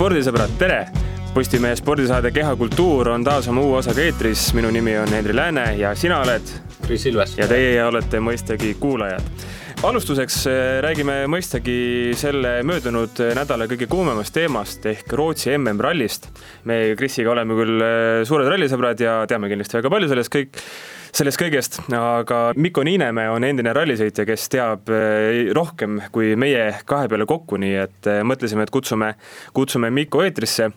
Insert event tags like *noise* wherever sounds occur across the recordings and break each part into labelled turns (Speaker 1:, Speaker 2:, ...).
Speaker 1: spordisõbrad, tere! Postimehe spordisaade Kehakultuur on taas oma uue osaga eetris, minu nimi on Henri Lääne ja sina oled?
Speaker 2: Kris Ilves.
Speaker 1: ja teie olete mõistagi kuulajad. alustuseks äh, räägime mõistagi selle möödunud nädala kõige kuumemast teemast ehk Rootsi MM-rallist. me Krisiga oleme küll äh, suured rallisõbrad ja teame kindlasti väga palju sellest kõik sellest kõigest, aga Mikko Niinemäe on endine rallisõitja, kes teab eh, rohkem kui meie kahe peale kokku, nii et eh, mõtlesime, et kutsume, kutsume Mikko eetrisse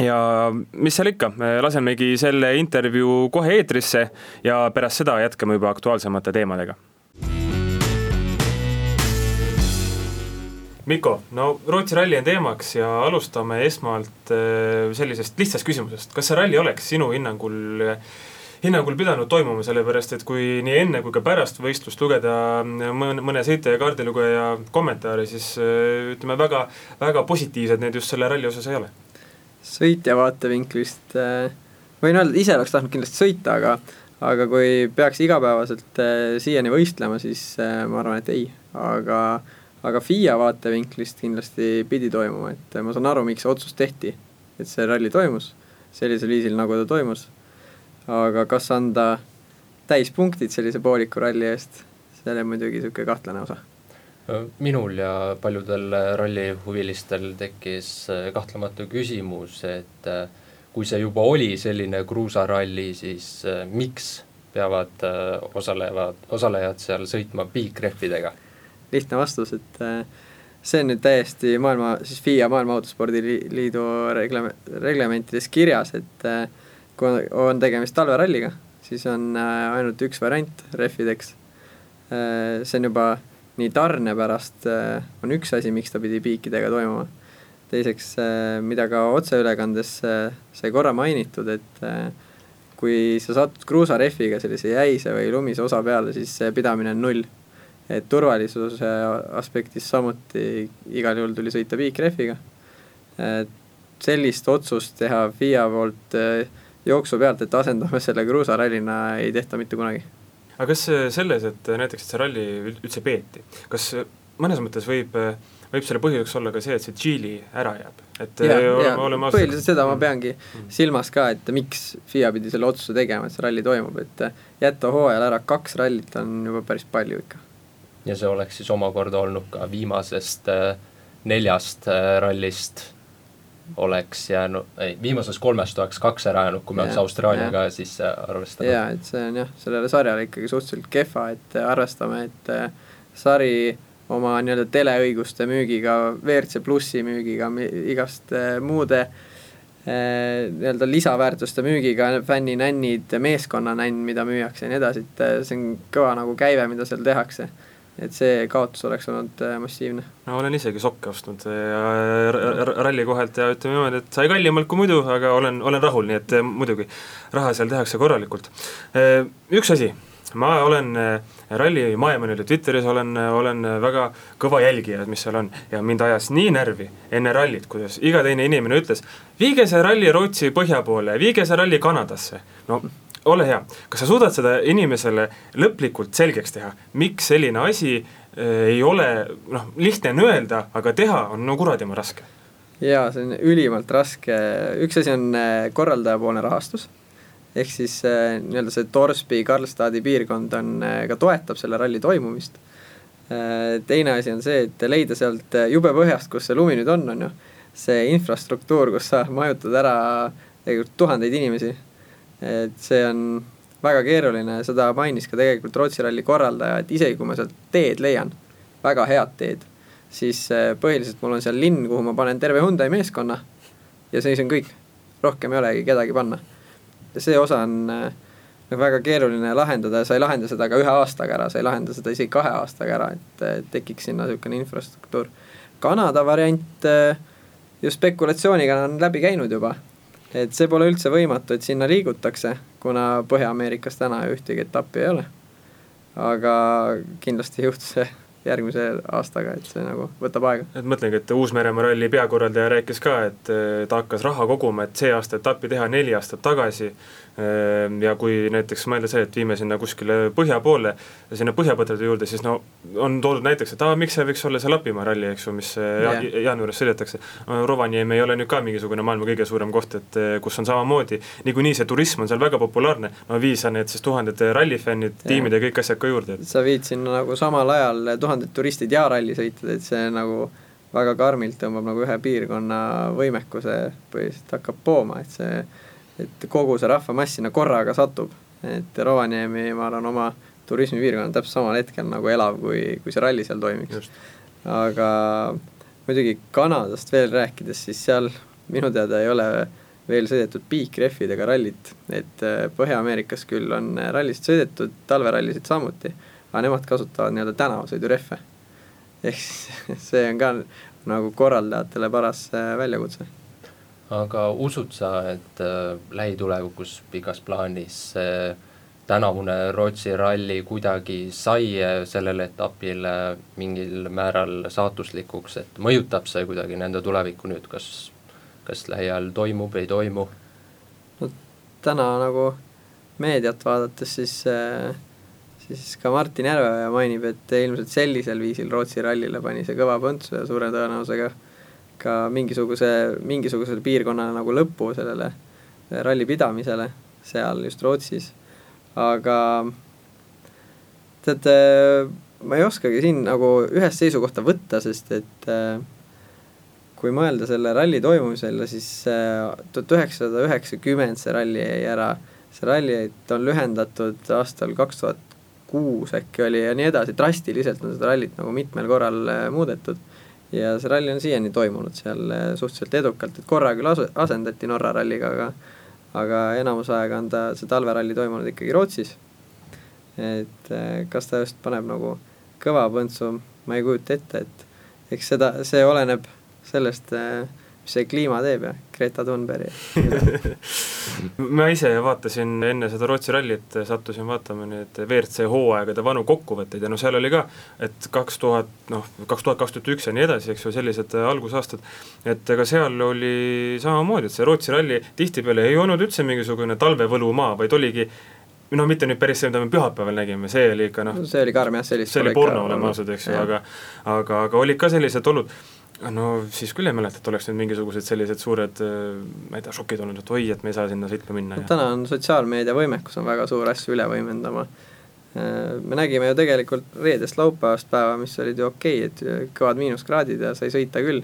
Speaker 1: ja mis seal ikka, lasemegi selle intervjuu kohe eetrisse ja pärast seda jätkame juba aktuaalsemate teemadega. Mikko, no Rootsi ralli on teemaks ja alustame esmalt eh, sellisest lihtsast küsimusest, kas see ralli oleks sinu hinnangul hinnangul pidanud toimuma, sellepärast et kui nii enne kui ka pärast võistlust lugeda mõne, mõne sõitja ja kaardilugeja kommentaare, siis äh, ütleme väga, väga positiivsed need just selle ralli osas ei ole.
Speaker 3: sõitja vaatevinklist äh, võin öelda, ise oleks tahtnud kindlasti sõita, aga aga kui peaks igapäevaselt äh, siiani võistlema, siis ma arvan, et ei, aga aga FIA vaatevinklist kindlasti pidi toimuma, et ma saan aru, miks see otsus tehti, et see ralli toimus sellisel viisil, nagu ta toimus aga kas anda täispunktid sellise pooliku ralli eest, see oli muidugi niisugune kahtlane osa.
Speaker 2: minul ja paljudel rallihuvilistel tekkis äh, kahtlemata küsimus, et äh, kui see juba oli selline kruusaralli, siis äh, miks peavad osalevad, osalejad seal sõitma piikrehvidega?
Speaker 3: lihtne vastus, et see on nüüd täiesti maailma, siis FIA Maailma Autospordiliidu regle-, reglementides kirjas, et kui on tegemist talveralliga, siis on äh, ainult üks variant rehvideks. Äh, see on juba nii tarne pärast äh, on üks asi, miks ta pidi piikidega toimuma. teiseks, mida ka otseülekandes sai korra mainitud, et kui sa satud kruusarehviga sellise jäise või lumise osa peale, siis pidamine on null. et turvalisuse aspektist samuti igal juhul tuli sõita piikrehviga. sellist otsust teha FIA poolt äh, jooksu pealt, et asendame selle kruusarallina, ei tehta mitte kunagi.
Speaker 1: aga kas selles, et näiteks, et see ralli üldse peeti, kas mõnes mõttes võib, võib selle põhjuseks olla ka see, et see Tšiili ära jääb, et
Speaker 3: ja, ja, põhiliselt seda ma peangi mm. silmas ka, et miks FIA pidi selle otsuse tegema, et see ralli toimub, et jätta hooajal ära kaks rallit on juba päris palju ikka.
Speaker 2: ja see oleks siis omakorda olnud ka viimasest äh, neljast äh, rallist oleks jäänud, ei, viimasest kolmest oleks kaks ära jäänud, kui me oleks Austraaliaga siis äh, arvestanud.
Speaker 3: jaa, et see on jah, sellele sarjale ikkagi suhteliselt kehva, et äh, arvestame, et äh, sari oma nii-öelda teleõiguste müügiga, WRC plussi müügiga, igast muude nii-öelda lisaväärtuste müügiga, fänninännid, meeskonnanänn, mida müüakse ja nii edasi, et see on kõva nagu käive, mida seal tehakse et see kaotus oleks olnud äh, massiivne.
Speaker 1: no olen isegi sokke ostnud äh, ralli kohalt ja ütleme niimoodi, et sai kallimalt kui muidu, aga olen, olen rahul, nii et äh, muidugi raha seal tehakse korralikult. Üks asi, ma olen ralli Maailmanile Twitteris olen, olen väga kõva jälgija, mis seal on ja mind ajas nii närvi enne rallit, kuidas iga teine inimene ütles, viige see ralli Rootsi põhja poole, viige see ralli Kanadasse. no ole hea, kas sa suudad seda inimesele lõplikult selgeks teha, miks selline asi äh, ei ole noh, lihtne on öelda, aga teha on no kuradima raske?
Speaker 3: jaa, see on ülimalt raske, üks asi on äh, korraldajapoolne rahastus, ehk siis äh, nii-öelda see Torsby, Karlstadi piirkond on, ka toetab selle ralli toimumist. teine asi on see, et leida sealt jube põhjast, kus see lumi nüüd on, on ju, see infrastruktuur, kus sa majutad ära tegelikult tuhandeid inimesi et see on väga keeruline, seda mainis ka tegelikult Rootsi ralli korraldaja, et isegi kui ma sealt teed leian, väga head teed, siis eh, põhiliselt mul on seal linn, kuhu ma panen terve Hyundai meeskonna ja siis on kõik, rohkem ei olegi kedagi panna. ja see osa on äh, väga keeruline lahendada ja sa ei lahenda seda ka ühe aastaga ära, sa ei lahenda seda isegi kahe aastaga ära, et tekiks sinna niisugune infrastruktuur. Kanada variant ju spekulatsiooniga on läbi käinud juba et see pole üldse võimatu, et sinna liigutakse, kuna Põhja-Ameerikas täna ühtegi etappi ei ole. aga kindlasti ei juhtu see järgmise aastaga, et see nagu võtab aega.
Speaker 1: et mõtlengi, et Uus-Meremaa ralli peakorraldaja rääkis ka, et ta hakkas raha koguma, et see aasta etappi teha neli aastat tagasi ja kui näiteks mõelda see, et viime sinna kuskile põhja poole, sinna põhjapõdrade juurde, siis no on toodud näiteks, et aa, miks see võiks olla see Lapimaa ralli, eks ju, mis yeah. jaanuaris sõidetakse. Rovaniemi ei ole nüüd ka mingisugune maailma kõige suurem koht, et eh, kus on samamoodi, niikuinii see turism on seal väga populaarne, no vii sa need siis tuhanded rallifännid tiimid ja kõik asjad ka juurde.
Speaker 3: sa viid sinna nagu samal ajal tuhanded turistid ja rallisõitjad, et see nagu väga karmilt tõmbab nagu ühe piirkonna võimekuse põhiliselt hakkab pooma, et see et kogu see rahvamass sinna korraga satub, et Rovaniemi, ma arvan, oma turismipiirkond on täpselt samal hetkel nagu elav, kui, kui see ralli seal toimiks. aga muidugi Kanadast veel rääkides, siis seal minu teada ei ole veel sõidetud piikrehvidega rallit, et äh, Põhja-Ameerikas küll on rallisid sõidetud, talverallisid samuti, aga nemad kasutavad nii-öelda tänavasõidurehve. *laughs* ehk siis see on ka nagu korraldajatele paras äh, väljakutse
Speaker 2: aga usud sa, et äh, lähitulevikus pikas plaanis see tänavune Rootsi ralli kuidagi sai sellele etapile mingil määral saatuslikuks, et mõjutab see kuidagi nende tulevikku nüüd, kas, kas lähiajal toimub, ei toimu?
Speaker 3: no täna nagu meediat vaadates, siis äh, siis ka Martin Järveoja mainib, et ilmselt sellisel viisil Rootsi rallile pani see kõva põntsu ja suure tõenäosusega ka mingisuguse, mingisugusele piirkonnale nagu lõpu sellele ralli pidamisele seal just Rootsis, aga teate, ma ei oskagi siin nagu ühest seisukohta võtta, sest et äh, kui mõelda selle ralli toimumisele, siis äh, tuhat üheksasada üheksakümmend see ralli jäi ära, see ralli on lühendatud aastal kaks tuhat kuus äkki oli ja nii edasi, drastiliselt on seda rallit nagu mitmel korral muudetud ja see ralli on siiani toimunud seal eh, suhteliselt edukalt, et korra küll asu-, asendati Norra ralliga, aga aga enamus aega on ta, see talveralli toimunud ikkagi Rootsis. et eh, kas ta just paneb nagu kõva põntsu, ma ei kujuta ette, et eks seda, see oleneb sellest, eh, mis see kliima teeb ja Greta Thunberg *laughs*
Speaker 1: ma ise vaatasin enne seda Rootsi rallit, sattusin vaatama nüüd WRC hooaegade vanu kokkuvõtteid ja no seal oli ka, et kaks tuhat, noh, kaks tuhat, kaks tuhat üks ja nii edasi, eks ju, sellised algusaastad, et ega seal oli samamoodi, et see Rootsi ralli tihtipeale ei olnud üldse mingisugune talvevõlumaa, vaid oligi no mitte nüüd päris see, mida me pühapäeval nägime, see oli ikka noh,
Speaker 3: see oli karm jah, sellist
Speaker 1: see oli porno, oleme ausad, eks ju, aga aga, aga olid ka sellised olud no siis küll ei mäleta, et oleks nüüd mingisugused sellised suured ma ei tea, šokid olnud, et oi, et me ei saa sinna sõitma minna
Speaker 3: no,. täna on sotsiaalmeedia võimekus on väga suur asju üle võimendama. me nägime ju tegelikult reedest laupäevast päeva, mis olid ju okei okay,, et kõvad miinuskraadid ja sai sõita küll.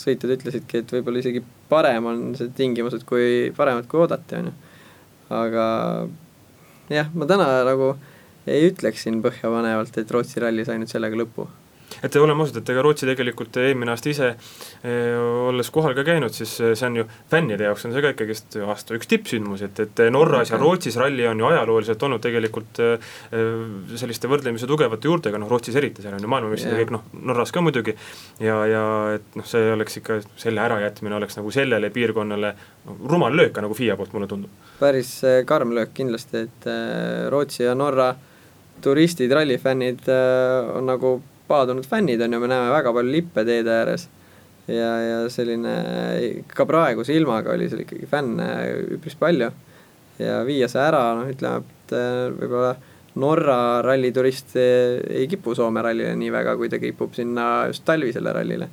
Speaker 3: sõitjad ütlesidki, et võib-olla isegi parem on see tingimused, kui, paremad kui oodati, on ju. aga jah, ma täna nagu ei ütleks siin põhjapanevalt, et Rootsi ralli sai nüüd sellega lõpu
Speaker 1: et oleme ausad, et ega Rootsi tegelikult eelmine aasta ise eh, olles kohal ka käinud, siis eh, see on ju fännide jaoks on see ka ikkagist aasta üks tippsündmus, et, et Norras okay. ja Rootsis ralli on ju ajalooliselt olnud tegelikult eh, selliste võrdlemisi tugevate juurtega, noh Rootsis eriti, seal on ju maailmameistrid ja kõik noh, Norras ka muidugi. ja, ja et noh, see oleks ikka, selle ärajätmine oleks nagu sellele piirkonnale rumal löök, nagu FIA poolt mulle tundub.
Speaker 3: päris karm löök kindlasti, et Rootsi ja Norra turistid, rallifännid on nagu paadunud fännid on ju, me näeme väga palju lippe teede ääres. ja, ja selline, ka praeguse ilmaga oli seal ikkagi fänne üpris palju. ja viia see ära, noh ütleme, et äh, võib-olla Norra ralliturist ei kipu Soome rallile nii väga, kui ta kipub sinna just talvisele rallile.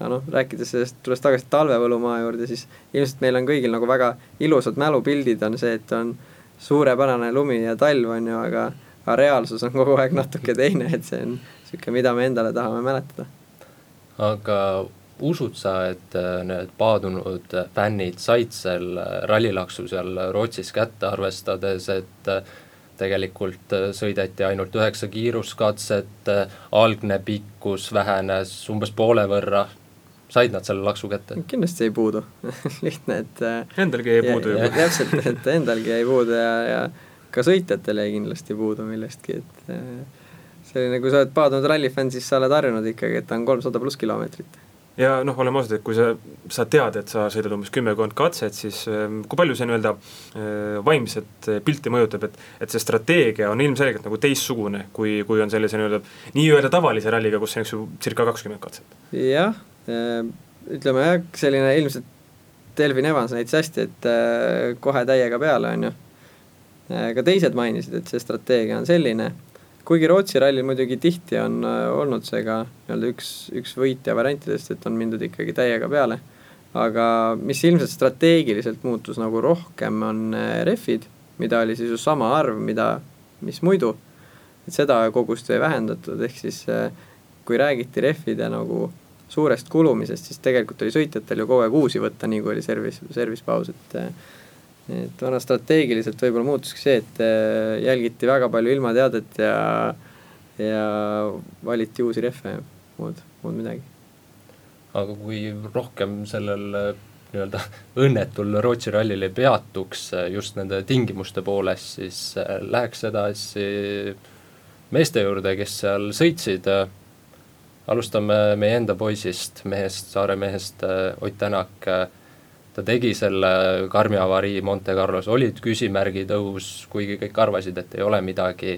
Speaker 3: aga noh, rääkides sellest, tulles tagasi talvevõlumaa juurde, siis ilmselt meil on kõigil nagu väga ilusad mälupildid on see, et on suurepärane lumi ja talv on ju, aga aga reaalsus on kogu aeg natuke teine, et see on niisugune, mida me endale tahame mäletada.
Speaker 2: aga usud sa, et äh, need paadunud fännid said seal rallilaksu seal Rootsis kätte, arvestades, et äh, tegelikult äh, sõideti ainult üheksa kiiruskatset, algne pikkus vähenes umbes poole võrra, said nad selle laksu kätte?
Speaker 3: kindlasti ei puudu *laughs* lihtne, et
Speaker 1: Endalgi jäi puudu juba.
Speaker 3: täpselt, et endalgi jäi puudu ja, ja ka sõitjatel jäi kindlasti puudu millestki, et selline, kui sa oled paadunud rallifänn, siis sa oled harjunud ikkagi, et ta on kolmsada pluss kilomeetrit.
Speaker 1: ja noh, oleme ausad, et kui sa, sa tead, et sa sõidad umbes kümmekond katset, siis ähm, kui palju see nii-öelda äh, vaimset pilti mõjutab, et et see strateegia on ilmselgelt nagu teistsugune, kui, kui on sellise nii-öelda, nii-öelda tavalise ralliga, kus on eks ju circa kakskümmend katset.
Speaker 3: jah, äh, ütleme jah, selline ilmselt Delvin Evans näitas hästi, et äh, kohe täiega peale, on ju. ka teised mainisid, et see strateegia on selline kuigi Rootsi rallil muidugi tihti on äh, olnud see ka nii-öelda üks, üks võitja variantidest, et on mindud ikkagi täiega peale. aga mis ilmselt strateegiliselt muutus nagu rohkem, on äh, rehvid, mida oli siis ju sama arv, mida, mis muidu. et seda kogust ei vähendatud, ehk siis äh, kui räägiti rehvide nagu suurest kulumisest, siis tegelikult oli sõitjatel ju kogu aeg uusi võtta, nii kui oli servis, servispaus, et et vana strateegiliselt võib-olla muutuski see, et äh, jälgiti väga palju ilmateadet ja, ja valiti uusi rehve ja muud, muud midagi.
Speaker 2: aga kui rohkem sellel äh, nii-öelda *laughs* õnnetul Rootsi rallil ei peatuks äh, just nende tingimuste poolest, siis läheks edasi meeste juurde, kes seal sõitsid. alustame meie enda poisist, mehest, Saare mehest Ott Tänak ta tegi selle karmi avarii Monte Carlos, olid küsimärgid õhus, kuigi kõik arvasid, et ei ole midagi,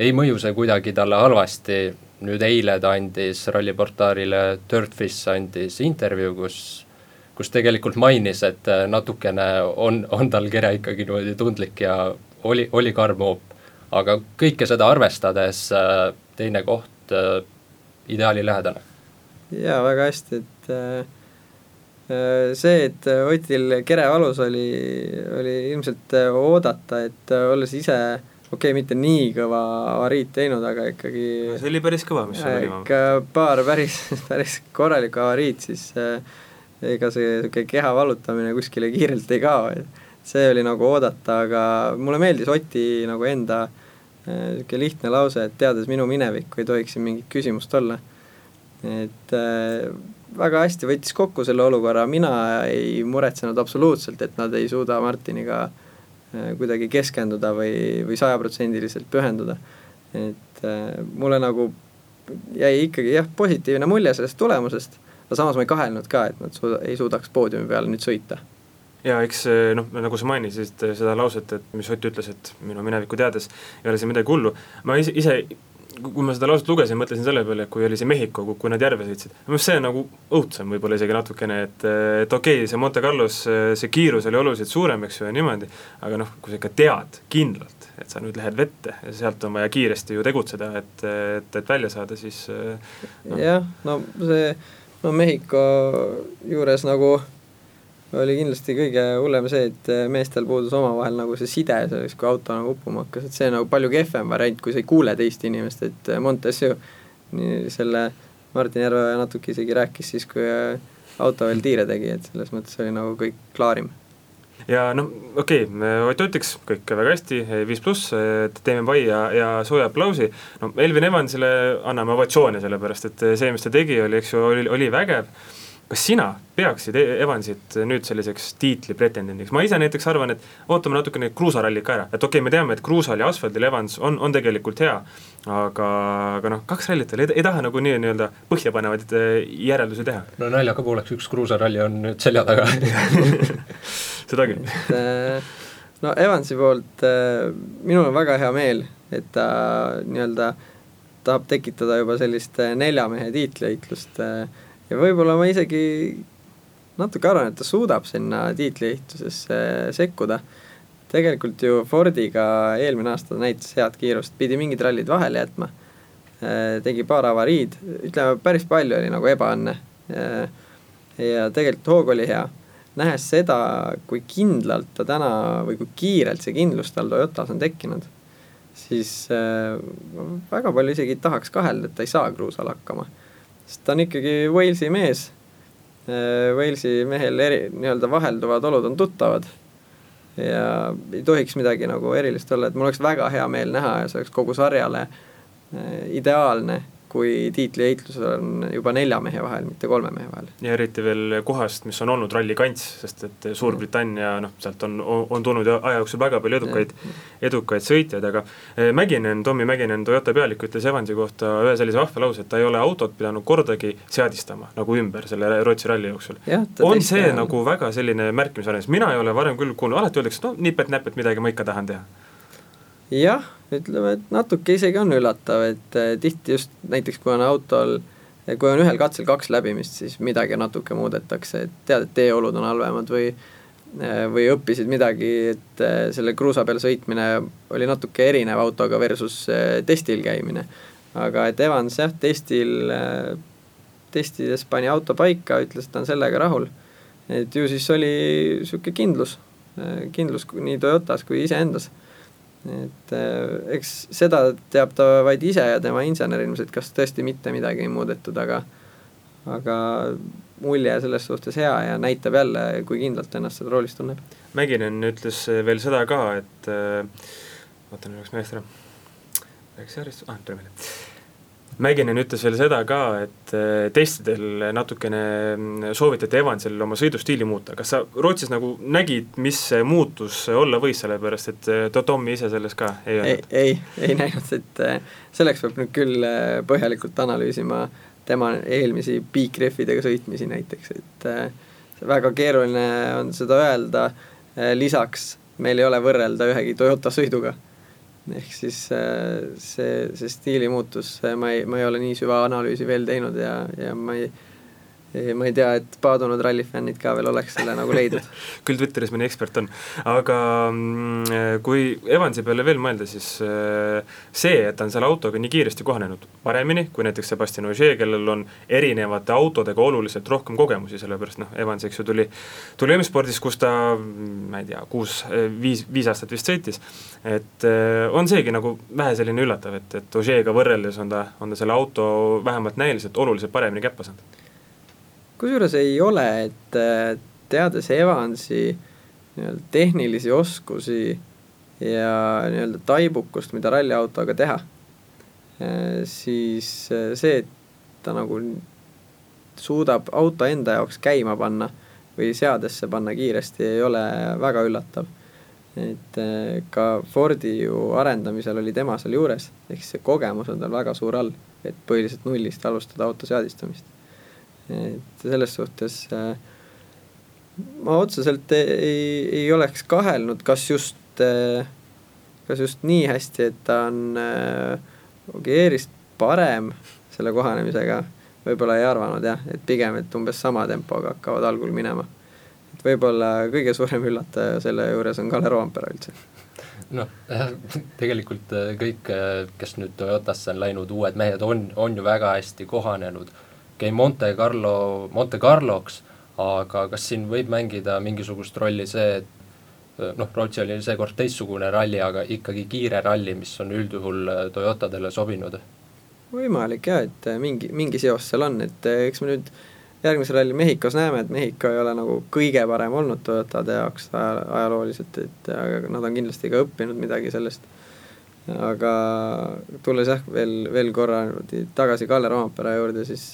Speaker 2: ei mõju see kuidagi talle halvasti, nüüd eile ta andis ralliportaalile Dirtfish andis intervjuu, kus kus tegelikult mainis, et natukene on, on tal kere ikkagi niimoodi tundlik ja oli, oli karm hoop. aga kõike seda arvestades teine koht ideaali lähedane.
Speaker 3: jaa, väga hästi, et äh Äh, see, et Otil kere valus oli, oli ilmselt äh, oodata, et äh, olles ise okei okay,, mitte nii kõva avariid teinud, aga ikkagi
Speaker 1: no see oli päris kõva, mis sul oli.
Speaker 3: ikka paar päris, *laughs* päris korralikku avariid, siis äh, ega see niisugune keha valutamine kuskile kiirelt ei kao, et see oli nagu oodata, aga mulle meeldis Oti nagu enda niisugune äh, lihtne lause, et teades minu minevikku, ei tohiks siin mingit küsimust olla. et äh, väga hästi võttis kokku selle olukorra, mina ei muretsenud absoluutselt, et nad ei suuda Martiniga äh, kuidagi keskenduda või, või sajaprotsendiliselt pühenduda. et äh, mulle nagu jäi ikkagi jah, positiivne mulje sellest tulemusest, aga samas ma ei kahelnud ka, et nad suuda, ei suudaks poodiumi peal nüüd sõita.
Speaker 1: Ja eks äh, noh, nagu sa mainisid seda lauset, et mis Ott ütles, et minu minevikku teades ei ole siin midagi hullu, ma ise, ise kui ma seda lauset lugesin, mõtlesin selle peale, et kui oli see Mehhiko, kui nad järve sõitsid, minu arust see nagu õudsem võib-olla isegi natukene, et, et okei okay,, see Monte Carlos, see kiirus oli oluliselt suurem, eks ju, ja niimoodi, aga noh, kui sa ikka tead kindlalt, et sa nüüd lähed vette ja sealt on vaja kiiresti ju tegutseda, et, et, et välja saada, siis
Speaker 3: no.. jah, no see, no Mehhiko juures nagu oli kindlasti kõige hullem see, et eh, meestel puudus omavahel nagu see side selleks, kui auto nagu uppuma hakkas, et see nagu palju kehvem variant, kui sa ei kuule teist inimest, et eh, Montes ju nii selle Martin Järve natuke isegi rääkis siis, kui eh, auto veel tiire tegi, et selles mõttes oli nagu kõik klaarim.
Speaker 1: Ja noh, okei okay,, Ott Utiks kõik väga hästi, viis pluss, teeme pai ja, ja sooja aplausi, no Elvin Evansile anname ovatsioone, sellepärast et see, mis ta tegi, oli, eks ju, oli, oli vägev kas sina peaksid e-, Evansit nüüd selliseks tiitli pretendendiks, ma ise näiteks arvan, et ootame natukene kruusarallit ka ära, et okei okay,, me teame, et kruusal ja asfaldil Evans on, on tegelikult hea, aga, aga noh, kaks rallit veel, ei taha nagu nii nii-öelda põhjapanevaid äh, järeldusi teha.
Speaker 2: no naljaga pooleks, üks kruusaralli on nüüd selja taga. *laughs*
Speaker 1: Seda küll.
Speaker 3: Äh, no Evansi poolt minul on väga hea meel, et ta nii-öelda tahab tekitada juba sellist nelja mehe tiitlivõitlust äh, ja võib-olla ma isegi natuke arvan, et ta suudab sinna tiitliehitusesse sekkuda. tegelikult ju Fordiga eelmine aasta näitas head kiirust, pidi mingid rallid vahele jätma. Äh, tegi paar avariid, ütleme päris palju oli nagu ebaõnne. Äh, ja tegelikult hoog oli hea. nähes seda, kui kindlalt ta täna või kui kiirelt see kindlus tal Toyotas on tekkinud, siis äh, väga palju isegi tahaks kahelda, et ta ei saa kruusal hakkama sest ta on ikkagi Walesi mees. Äh, Walesi mehel eri, nii-öelda vahelduvad olud on tuttavad. ja ei tohiks midagi nagu erilist olla, et mul oleks väga hea meel näha ja see oleks kogu sarjale äh, ideaalne, kui tiitliheitlus on juba nelja mehe vahel, mitte kolme mehe vahel.
Speaker 1: ja eriti veel kohast, mis on olnud ralli kants, sest et Suurbritannia noh, sealt on, on tulnud aja jooksul väga palju edukaid, edukaid sõitjaid, aga eh, Mäkinen, Tommy Mäkinen, Toyota pealik ütles Evansi kohta ühe sellise vahva lause, et ta ei ole autot pidanud kordagi seadistama nagu ümber selle Rootsi ralli jooksul. on see jah. nagu väga selline märkimisväärne, sest mina ei ole varem küll kuulnud, alati öeldakse, no nipet-näpet midagi ma ikka tahan teha
Speaker 3: jah, ütleme, et natuke isegi on üllatav, et eh, tihti just näiteks kui on autol, kui on ühel katsel kaks läbimist, siis midagi natuke muudetakse, et tead, et teeolud on halvemad või eh, või õppisid midagi, et eh, selle kruusa peal sõitmine oli natuke erinev autoga versus testil käimine. aga et Evans jah, testil, testides pani auto paika, ütles, et ta on sellega rahul. et ju siis oli niisugune kindlus, kindlus nii Toyotas kui iseendas et äh, eks seda teab ta vaid ise ja tema insener ilmselt, kas tõesti mitte midagi ei muudetud, aga aga mulje selles suhtes hea ja näitab jälle, kui kindlalt ennast seda roolis tunneb.
Speaker 1: Mäkinen ütles veel seda ka, et äh, vaatan üheks meelest ära, rääkis järjest, ah, tule meelde Mäkinen ütles veel seda ka, et eh, testidel natukene mm, soovitati Evansil oma sõidustiili muuta, kas sa Rootsis nagu nägid, mis see muutus olla võis, sellepärast et eh, Tommy ise selles ka
Speaker 3: ei öelnud? ei, ei, ei näinud, et eh, selleks peab nüüd küll põhjalikult analüüsima tema eelmisi piikrehvidega sõitmisi näiteks, et väga keeruline on seda öelda, lisaks meil ei ole võrrelda ühegi Toyota sõiduga ehk siis äh, see, see stiilimuutus, ma ei, ma ei ole nii süvaanalüüsi veel teinud ja, ja ma ei ma ei tea, et paadunud rallifännid ka veel oleks selle nagu leidnud. *laughs*
Speaker 1: Küll Twitteris mõni ekspert on, aga mm, kui Evansi peale veel mõelda, siis äh, see, et ta on selle autoga nii kiiresti kohanenud paremini kui näiteks Sebastian Ogier, kellel on erinevate autodega oluliselt rohkem kogemusi, sellepärast noh, Evans, eks ju, tuli, tuli M-spordis, kus ta ma ei tea, kuus, viis, viis aastat vist sõitis, et äh, on seegi nagu vähe selline üllatav, et, et Ogier'ga võrreldes on ta, on ta selle auto vähemalt näiliselt oluliselt paremini käppa saanud
Speaker 3: kusjuures ei ole, et äh, teades Evansi nii-öelda tehnilisi oskusi ja nii-öelda taibukust, mida ralliautoga teha, äh, siis äh, see, et ta nagu suudab auto enda jaoks käima panna või seadesse panna kiiresti, ei ole väga üllatav. et ka Fordi ju arendamisel oli tema seal juures, ehk siis see kogemus on tal väga suur all, et põhiliselt nullist alustada auto seadistamist et selles suhtes äh, ma otseselt ei, ei oleks kahelnud, kas just, äh, kas just nii hästi, et ta on äh, Ogierist parem selle kohanemisega, võib-olla ei arvanud jah, et pigem, et umbes sama tempoga hakkavad algul minema. et võib-olla kõige suurem üllataja selle juures on Kalle Roompere üldse
Speaker 2: noh, tegelikult kõik, kes nüüd Toyotasse on läinud, uued mehed on, on ju väga hästi kohanenud okei okay,, Monte Carlo, Monte Carloks, aga kas siin võib mängida mingisugust rolli see, et noh, Rootsi oli seekord teistsugune ralli, aga ikkagi kiire ralli, mis on üldjuhul Toyotadele sobinud?
Speaker 3: võimalik jah, et mingi, mingi seos seal on, et eks me nüüd järgmisel ralli Mehhikos näeme, et Mehhiko ei ole nagu kõige parem olnud Toyotade jaoks ajalooliselt, et aga nad on kindlasti ka õppinud midagi sellest aga tulles jah, veel, veel korra tagasi Kalle Roompere juurde, siis,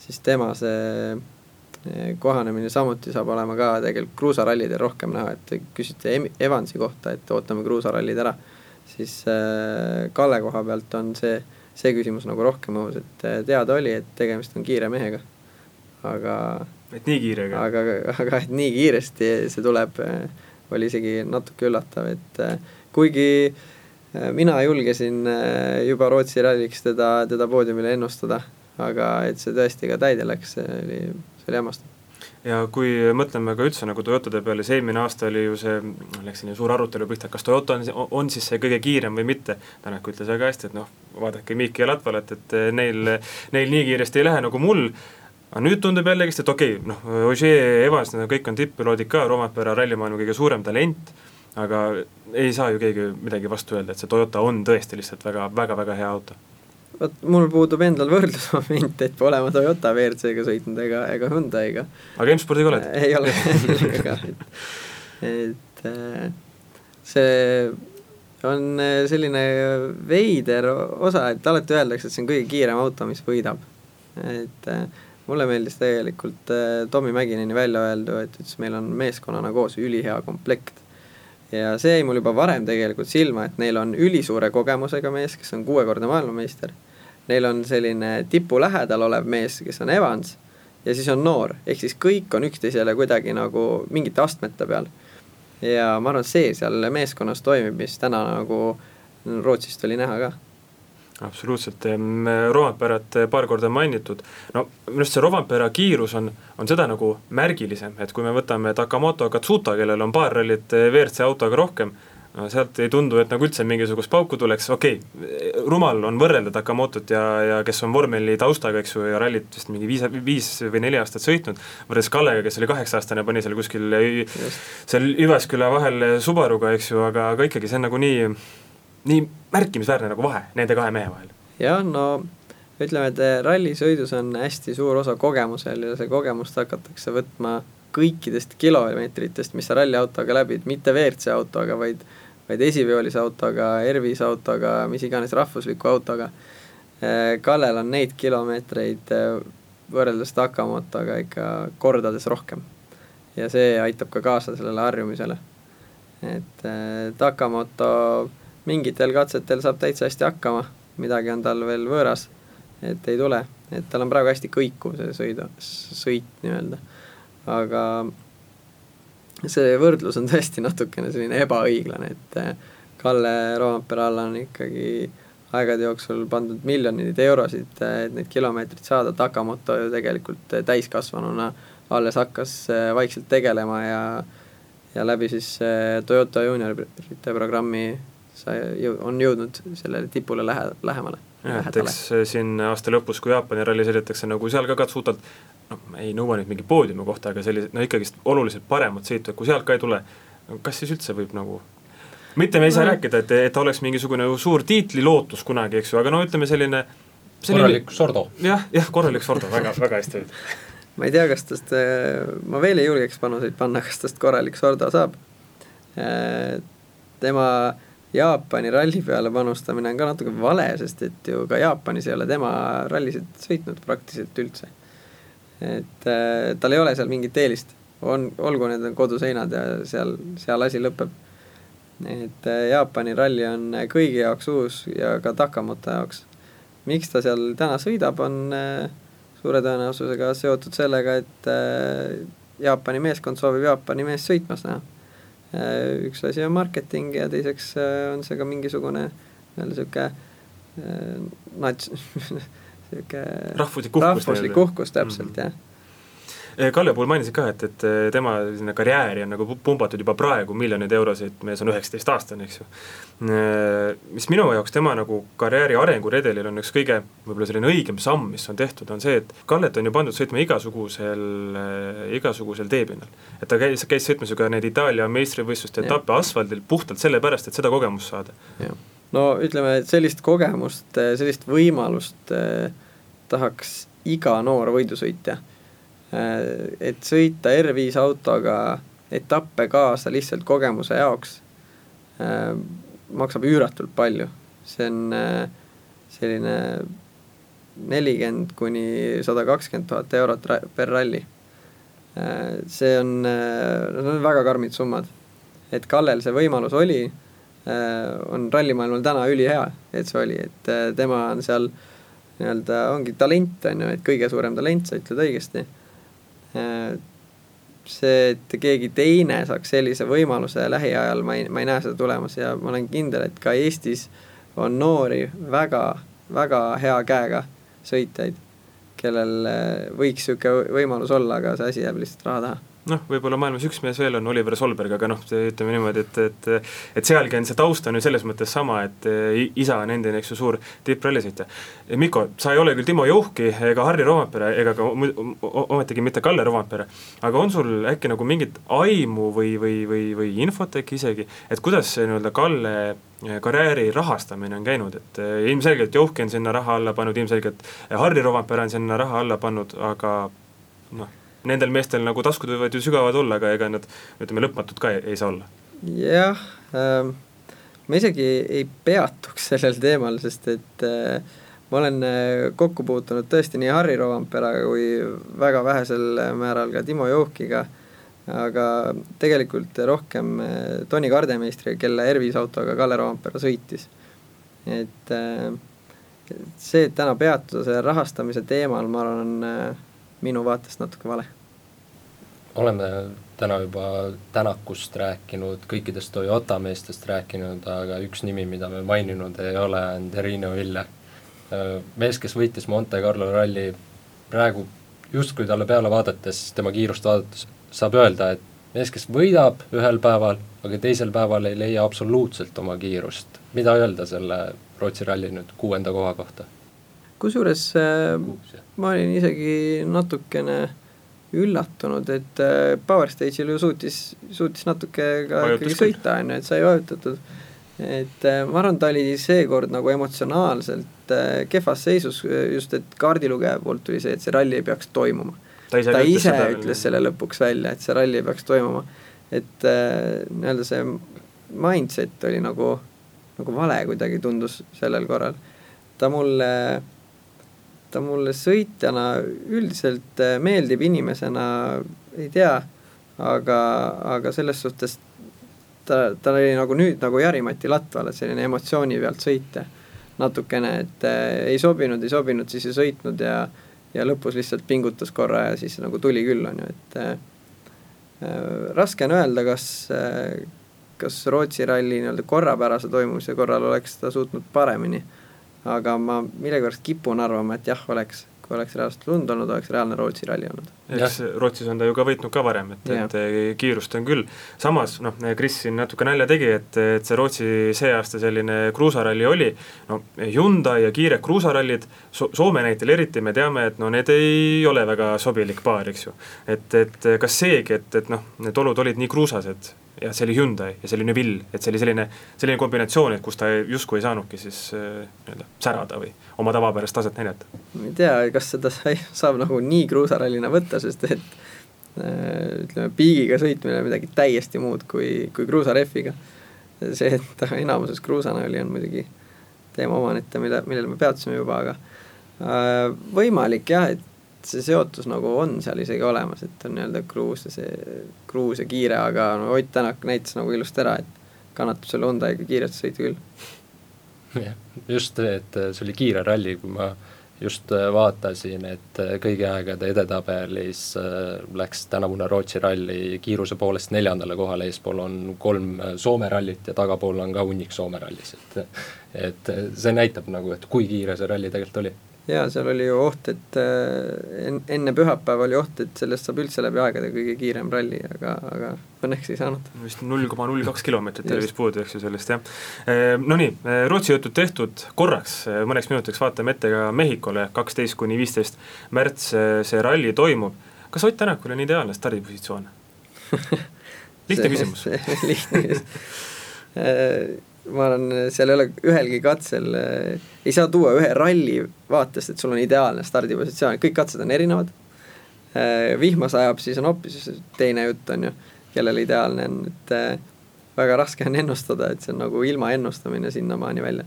Speaker 3: siis tema see eh, kohanemine samuti saab olema ka tegelikult kruusarallidel rohkem näha, et küsite Evansi kohta, et ootame kruusarallid ära, siis eh, Kalle koha pealt on see, see küsimus nagu rohkem õhus, et eh, teada oli, et tegemist on kiire mehega, aga
Speaker 1: et nii kiirega?
Speaker 3: aga, aga et nii kiiresti see tuleb, oli isegi natuke üllatav, et kuigi Äh, mina julgesin äh, juba Rootsi ralliks teda, teda poodiumile ennustada, aga et see tõesti ka täide läks, see oli, see oli hämmastav.
Speaker 1: Ja kui mõtleme ka üldse nagu Toyotade peale, siis eelmine aasta oli ju see, läks selline suur arutelu pihta, kas Toyota on, on siis see kõige kiirem või mitte. Tänak ütles väga hästi, et noh, vaadake Miiki ja Latvalat, et neil, neil nii kiiresti ei lähe nagu mul, aga nüüd tundub jällegist, et okei okay,, noh, Ogier, Evans, need kõik on tipppiloodid ka, Roomepere rallimaailma kõige suurem talent aga ei saa ju keegi midagi vastu öelda, et see Toyota on tõesti lihtsalt väga, väga, väga hea auto.
Speaker 3: vot mul puudub endal võrdlusmoment, et pole ma Toyota WRC-ga sõitnud ega, ega Hyundai'ga.
Speaker 1: aga M-spordiga oled?
Speaker 3: ei ole ka, *laughs* et, et äh, see on selline veider osa, et alati öeldakse, et see on kõige kiirem auto, mis võidab. et mulle meeldis tegelikult Tommy Mäkineni välja öeldu, et ütles, meil on meeskonnana koos ülihea komplekt ja see jäi mul juba varem tegelikult silma, et neil on ülisuure kogemusega mees, kes on kuuekordne maailmameister. Neil on selline tipu lähedal olev mees, kes on Evans ja siis on noor, ehk siis kõik on üksteisele kuidagi nagu mingite astmete peal. ja ma arvan, et see seal meeskonnas toimib, mis täna nagu Rootsist oli näha ka
Speaker 1: absoluutselt, Romperat paar korda mainitud, no minu arust see Rompera kiirus on, on seda nagu märgilisem, et kui me võtame Takamoto Katsuta, kellel on paar rallit WRC autoga rohkem, no sealt ei tundu, et nagu üldse mingisugust pauku tuleks, okei okay,, rumal on võrrelda Takamotot ja, ja kes on vormeli taustaga, eks ju, ja rallit vist mingi viis, viis või neli aastat sõitnud, võrreldes Kallega, kes oli kaheksa-aastane, pani seal kuskil Just. seal Jyväsküla vahel Subaruga, eks ju, aga, aga ikkagi see on nagu nii märkimisväärne nagu vahe nende kahe mehe vahel.
Speaker 3: jah, no ütleme, et eh, rallisõidus on hästi suur osa kogemusel ja see kogemust hakatakse võtma kõikidest kilomeetritest, mis sa ralliautoga läbid, mitte WRC autoga, vaid vaid esiveolise autoga, Ervis autoga, mis iganes rahvusliku autoga. Eh, Kallel on neid kilomeetreid eh, võrreldes Takamotoga ikka kordades rohkem. ja see aitab ka kaasa sellele harjumisele. et Takamoto mingitel katsetel saab täitsa hästi hakkama, midagi on tal veel võõras, et ei tule, et tal on praegu hästi kõikuv see sõida, sõit nii-öelda, aga see võrdlus on tõesti natukene selline ebaõiglane, et eh, Kalle Roompere alla on ikkagi aegade jooksul pandud miljoneid eurosid, et neid kilomeetreid saada, Takamoto ju tegelikult täiskasvanuna alles hakkas eh, vaikselt tegelema ja ja läbi siis eh, Toyota juuniorite programmi sai, on jõudnud sellele tipule lähe, lähemale.
Speaker 1: jah, et eks siin aasta lõpus, kui Jaapani ralli sõidetakse nagu seal ka Katsutalt, noh, ei nõua nüüd mingi poodiumi kohta, aga sellise, no ikkagist oluliselt paremat sõitu, et kui sealt ka ei tule, kas siis üldse võib nagu mitte me ei saa no. rääkida, et, et oleks mingisugune suur tiitlilootus kunagi, eks ju, aga no ütleme selline,
Speaker 2: selline korralik sordo.
Speaker 1: jah, jah, korralik sordo, väga, väga hästi öeldud *laughs*
Speaker 3: ma ei tea, kas tast, ma veel ei julgeks panuseid panna, kas tast korralik sordo saab. tema Jaapani ralli peale panustamine on ka natuke vale, sest et ju ka Jaapanis ei ole tema rallisid sõitnud praktiliselt üldse. et äh, tal ei ole seal mingit eelist, on, olgu need koduseinad ja seal, seal asi lõpeb. et äh, Jaapani ralli on kõigi jaoks uus ja ka Takamoto jaoks. miks ta seal täna sõidab, on äh, suure tõenäosusega seotud sellega, et äh, Jaapani meeskond soovib Jaapani meest sõitmas näha Äh, üks asi on marketing ja teiseks äh, on see ka mingisugune nii-öelda sihuke äh, nats-, *laughs* sihuke
Speaker 1: rahvuslik uhkus,
Speaker 3: rahvuslik uhkus täpselt mm, -hmm. jah
Speaker 1: Kalle puhul mainisid ka, et, et eh, tema selline karjääri on nagu pumbatud juba praegu miljoneid eurosid, mees on üheksateistaastane, eks ju. Eh, mis minu jaoks tema nagu karjääri arenguredelil on üks kõige võib-olla selline õigem samm, mis on tehtud, on see, et Kallet on ju pandud sõitma igasugusel, igasugusel teepinnal. et ta käis, käis sõitmas ju ka neid Itaalia meistrivõistluste etappe asfaldil puhtalt sellepärast, et seda kogemust saada.
Speaker 3: no ütleme, et sellist kogemust, sellist võimalust eh, tahaks iga noor võidusõitja et sõita R5 autoga etappe kaasa lihtsalt kogemuse jaoks äh, maksab üüratult palju, see on äh, selline nelikümmend kuni sada kakskümmend tuhat eurot per ralli. see on, need on väga karmid summad. et Kallel see võimalus oli, on rallimaailmal täna ülihea, et see oli, et tema on seal nii-öelda ongi talent, on ju, et kõige suurem talent, sa ütled õigesti see, et keegi teine saaks sellise võimaluse lähiajal, ma ei, ma ei näe seda tulemas ja ma olen kindel, et ka Eestis on noori väga, väga hea käega sõitjaid, kellel võiks niisugune võimalus olla, aga see asi jääb lihtsalt raha taha
Speaker 1: noh, võib-olla maailmas üks mees veel on Oliver Solberg, aga noh, ütleme niimoodi, et, et et sealgi on see taust on ju selles mõttes sama, et isa on endine, eks ju, suur tipprallisõitja. Mikko, sa ei ole küll Timo Juhki ega Harri Rompere ega ka ometigi mitte Kalle Rompere, aga on sul äkki nagu mingit aimu või, või, või, või infot äkki isegi, et kuidas see nii-öelda Kalle karjääri rahastamine on käinud, et ilmselgelt Juhki on sinna raha alla pannud, ilmselgelt Harri Rompere on sinna raha alla pannud, aga noh nendel meestel nagu taskud võivad ju sügavad olla, aga ega nad ütleme, lõpmatud ka ei, ei saa olla.
Speaker 3: jah ähm,, ma isegi ei peatuks sellel teemal, sest et äh, ma olen äh, kokku puutunud tõesti nii Harri Roomperaga kui väga vähesel määral ka Timo Joukiga, aga tegelikult rohkem äh, Toni Kardemeistriga, kelle Ervis autoga Kalle Roompere sõitis. et see, et täna peatuda selle rahastamise teemal, ma arvan, on minu vaatest natuke vale.
Speaker 2: Oleme täna juba Tänakust rääkinud, kõikidest Toyota meestest rääkinud, aga üks nimi, mida me maininud ei ole, on Terino Ville. mees, kes võitis Monte Carlo ralli, praegu justkui talle peale vaadates, tema kiirust vaadates, saab öelda, et mees, kes võidab ühel päeval, aga teisel päeval ei leia absoluutselt oma kiirust. mida öelda selle Rootsi ralli nüüd kuuenda koha kohta?
Speaker 3: kusjuures äh, ma olin isegi natukene äh, üllatunud, et äh, Power Stage'il ju suutis, suutis natuke ka ikkagi sõita, on ju, et sai vajutatud. et äh, ma arvan, ta oli seekord nagu emotsionaalselt äh, kehvas seisus, just et kaardilugeja poolt tuli see, et see ralli ei peaks toimuma. ta ise, ta ise ütles, ütles selle lõpuks välja, et see ralli ei peaks toimuma. et nii-öelda see mindset oli nagu, nagu vale kuidagi tundus sellel korral. ta mulle äh, ta mulle sõitjana üldiselt äh, meeldib, inimesena ei tea, aga, aga selles suhtes ta, ta oli nagu nüüd nagu Jari-Mati Latval, et selline emotsiooni pealt sõita natukene, et äh, ei sobinud, ei sobinud, siis ei sõitnud ja ja lõpus lihtsalt pingutas korra ja siis nagu tuli küll, on ju, et äh, äh, raske on öelda, kas äh, kas Rootsi ralli nii-öelda korrapärase toimumise korral oleks ta suutnud paremini. äh, aga ma millegipärast kipun arvama, et jah, oleks, kui oleks reaalselt lund olnud, oleks reaalne Rootsi ralli olnud.
Speaker 1: eks Rootsis on ta ju ka võitnud ka varem, et, et kiirust on küll, samas noh, Kris siin natuke nalja tegi, et, et see Rootsi see aasta selline kruusaralli oli, no Hyundai ja kiired kruusarallid so, Soome näitel eriti me teame, et no need ei ole väga sobilik paar, eks ju. et, et kas seegi, et, et noh, need olud olid nii kruusased ja see oli Hyundai ja see oli Neville, et see oli selline, selline kombinatsioon, et kus ta justkui ei saanudki siis äh, nii-öelda särada või oma tavapärast taset näidata.
Speaker 3: ma ei tea, kas seda sai, saab nagu nii kruusarallina võtta, sest et äh, ütleme, piigiga sõitmine on midagi täiesti muud kui, kui kruusarehviga. see, et ta enamuses kruusana oli, on muidugi teema omanette, mille, millele me peatusime juba, aga äh, võimalik jah, et see seotus nagu on seal isegi olemas, et on nii-öelda kruus ja see, kruus ja kiire, aga no Ott Tänak näitas nagu ilusti ära, et kannatab selle Hyundai'ga kiiresti sõita küll.
Speaker 2: jah, just et see oli kiire ralli, kui ma just äh, vaatasin, et äh, kõigi aegade edetabelis äh, läks tänavune Rootsi ralli kiiruse poolest neljandale kohale, eespool on kolm Soome rallit ja tagapool on ka hunnik Soome rallis, et et see näitab nagu, et kui kiire see ralli tegelikult oli
Speaker 3: jaa, seal oli ju oht, et äh, enne pühapäeva oli oht, et sellest saab üldse läbi aegade kõige kiirem ralli, aga, aga õnneks ei saanud.
Speaker 1: vist null koma null kaks kilomeetrit oli vist puudu, eks ju, sellest jah. Ehm, no nii, Rootsi jutud tehtud, korraks, mõneks minutiks vaatame ette ka Mehhikole, kaksteist kuni viisteist märts see ralli toimub. kas Ott Tänakul on ideaalne stardipositsioon *laughs* lihtne küsimus
Speaker 3: lihtne küsimus *laughs* äh, ma arvan, seal ei ole ühelgi katsel, ei saa tuua ühe ralli vaatest, et sul on ideaalne stardipositsioon, kõik katsed on erinevad. Vihma sajab, siis on hoopis teine jutt, on ju, kellel ideaalne on, et väga raske on ennustada, et see on nagu ilma ennustamine sinnamaani välja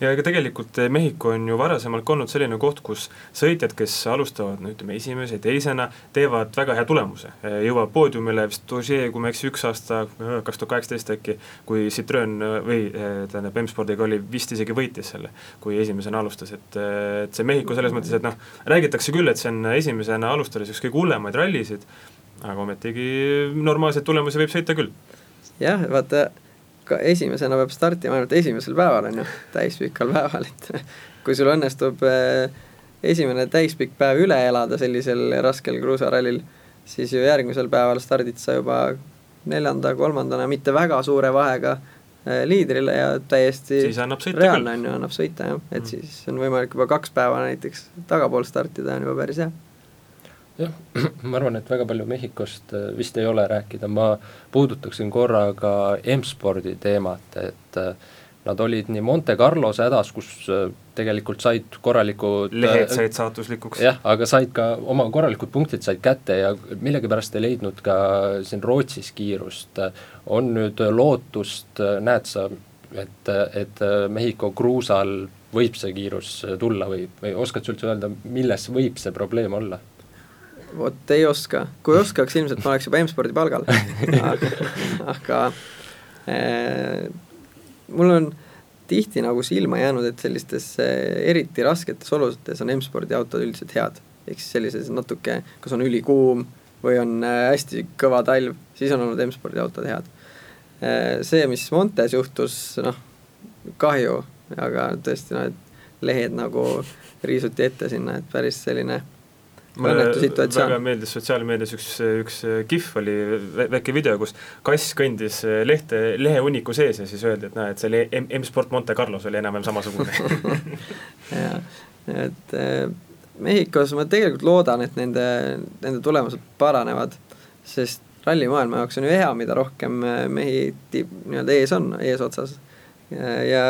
Speaker 1: ja ega tegelikult eh, Mehhiko on ju varasemalt olnud selline koht, kus sõitjad, kes alustavad no ütleme esimese, teisena, teevad väga hea tulemuse. Eh, jõuab poodiumile vist Ogier, kui ma ei eksi, üks aasta, eh, kaks tuhat kaheksateist äkki, kui Citroen või tähendab, M-spordiga oli, vist isegi võitis selle, kui esimesena alustas, et, et see Mehhiko selles mõttes, et noh, räägitakse küll, et see on esimesena alustades üks kõige hullemaid rallisid, aga ometigi normaalseid tulemusi võib sõita küll.
Speaker 3: jah, vaata ka esimesena peab startima ainult esimesel päeval, on ju, täispikal päeval, et kui sul õnnestub eh, esimene täispikk päev üle elada sellisel raskel kruusarallil, siis ju järgmisel päeval stardid sa juba neljanda, kolmandana, mitte väga suure vahega eh, liidrile ja täiesti reaalne on ju, annab sõita jah, et mm. siis on võimalik juba kaks päeva näiteks tagapool startida, on juba päris hea
Speaker 2: jah, *clears throat* ma arvan, et väga palju Mehhikost äh, vist ei ole rääkida, ma puudutaksin korra ka M-spordi teemat, et äh, nad olid nii Monte Carlos hädas, kus äh, tegelikult said korralikud
Speaker 1: lehed said saatuslikuks.
Speaker 2: jah, aga said ka oma korralikud punktid said kätte ja millegipärast ei leidnud ka siin Rootsis kiirust. on nüüd lootust, näed sa et, et Mehhiko kruusal võib see kiirus tulla või, või oskad sa üldse öelda, milles võib see probleem olla?
Speaker 3: Vot ei oska, kui oskaks, ilmselt ma oleks juba M-spordi palgal. *laughs* Aga, aga äh, mul on tihti nagu silma jäänud, et sellistes äh, eriti rasketes oludes on M-spordi autod üldiselt head. ehk siis sellises natuke, kas on ülikuum või on äh, hästi kõva talv, siis on olnud M-spordi autod head. See, mis Montes juhtus, noh, kahju, aga tõesti noh, et lehed nagu riisuti ette sinna, et päris selline
Speaker 1: mulle väga meeldis sotsiaalmeedias üks, üks kihv oli väike video, kus kass kõndis lehte, lehehunniku sees ja siis öeldi, et näe, et see oli M-Sport Monte Carlos oli enam-vähem samasugune. *laughs*
Speaker 3: Jaa, et äh, Mehhikos ma tegelikult loodan, et nende, nende tulemused paranevad, sest rallimaailma jaoks on ju hea, mida rohkem äh, mehi tiib, nii-öelda ees on, eesotsas. Ja,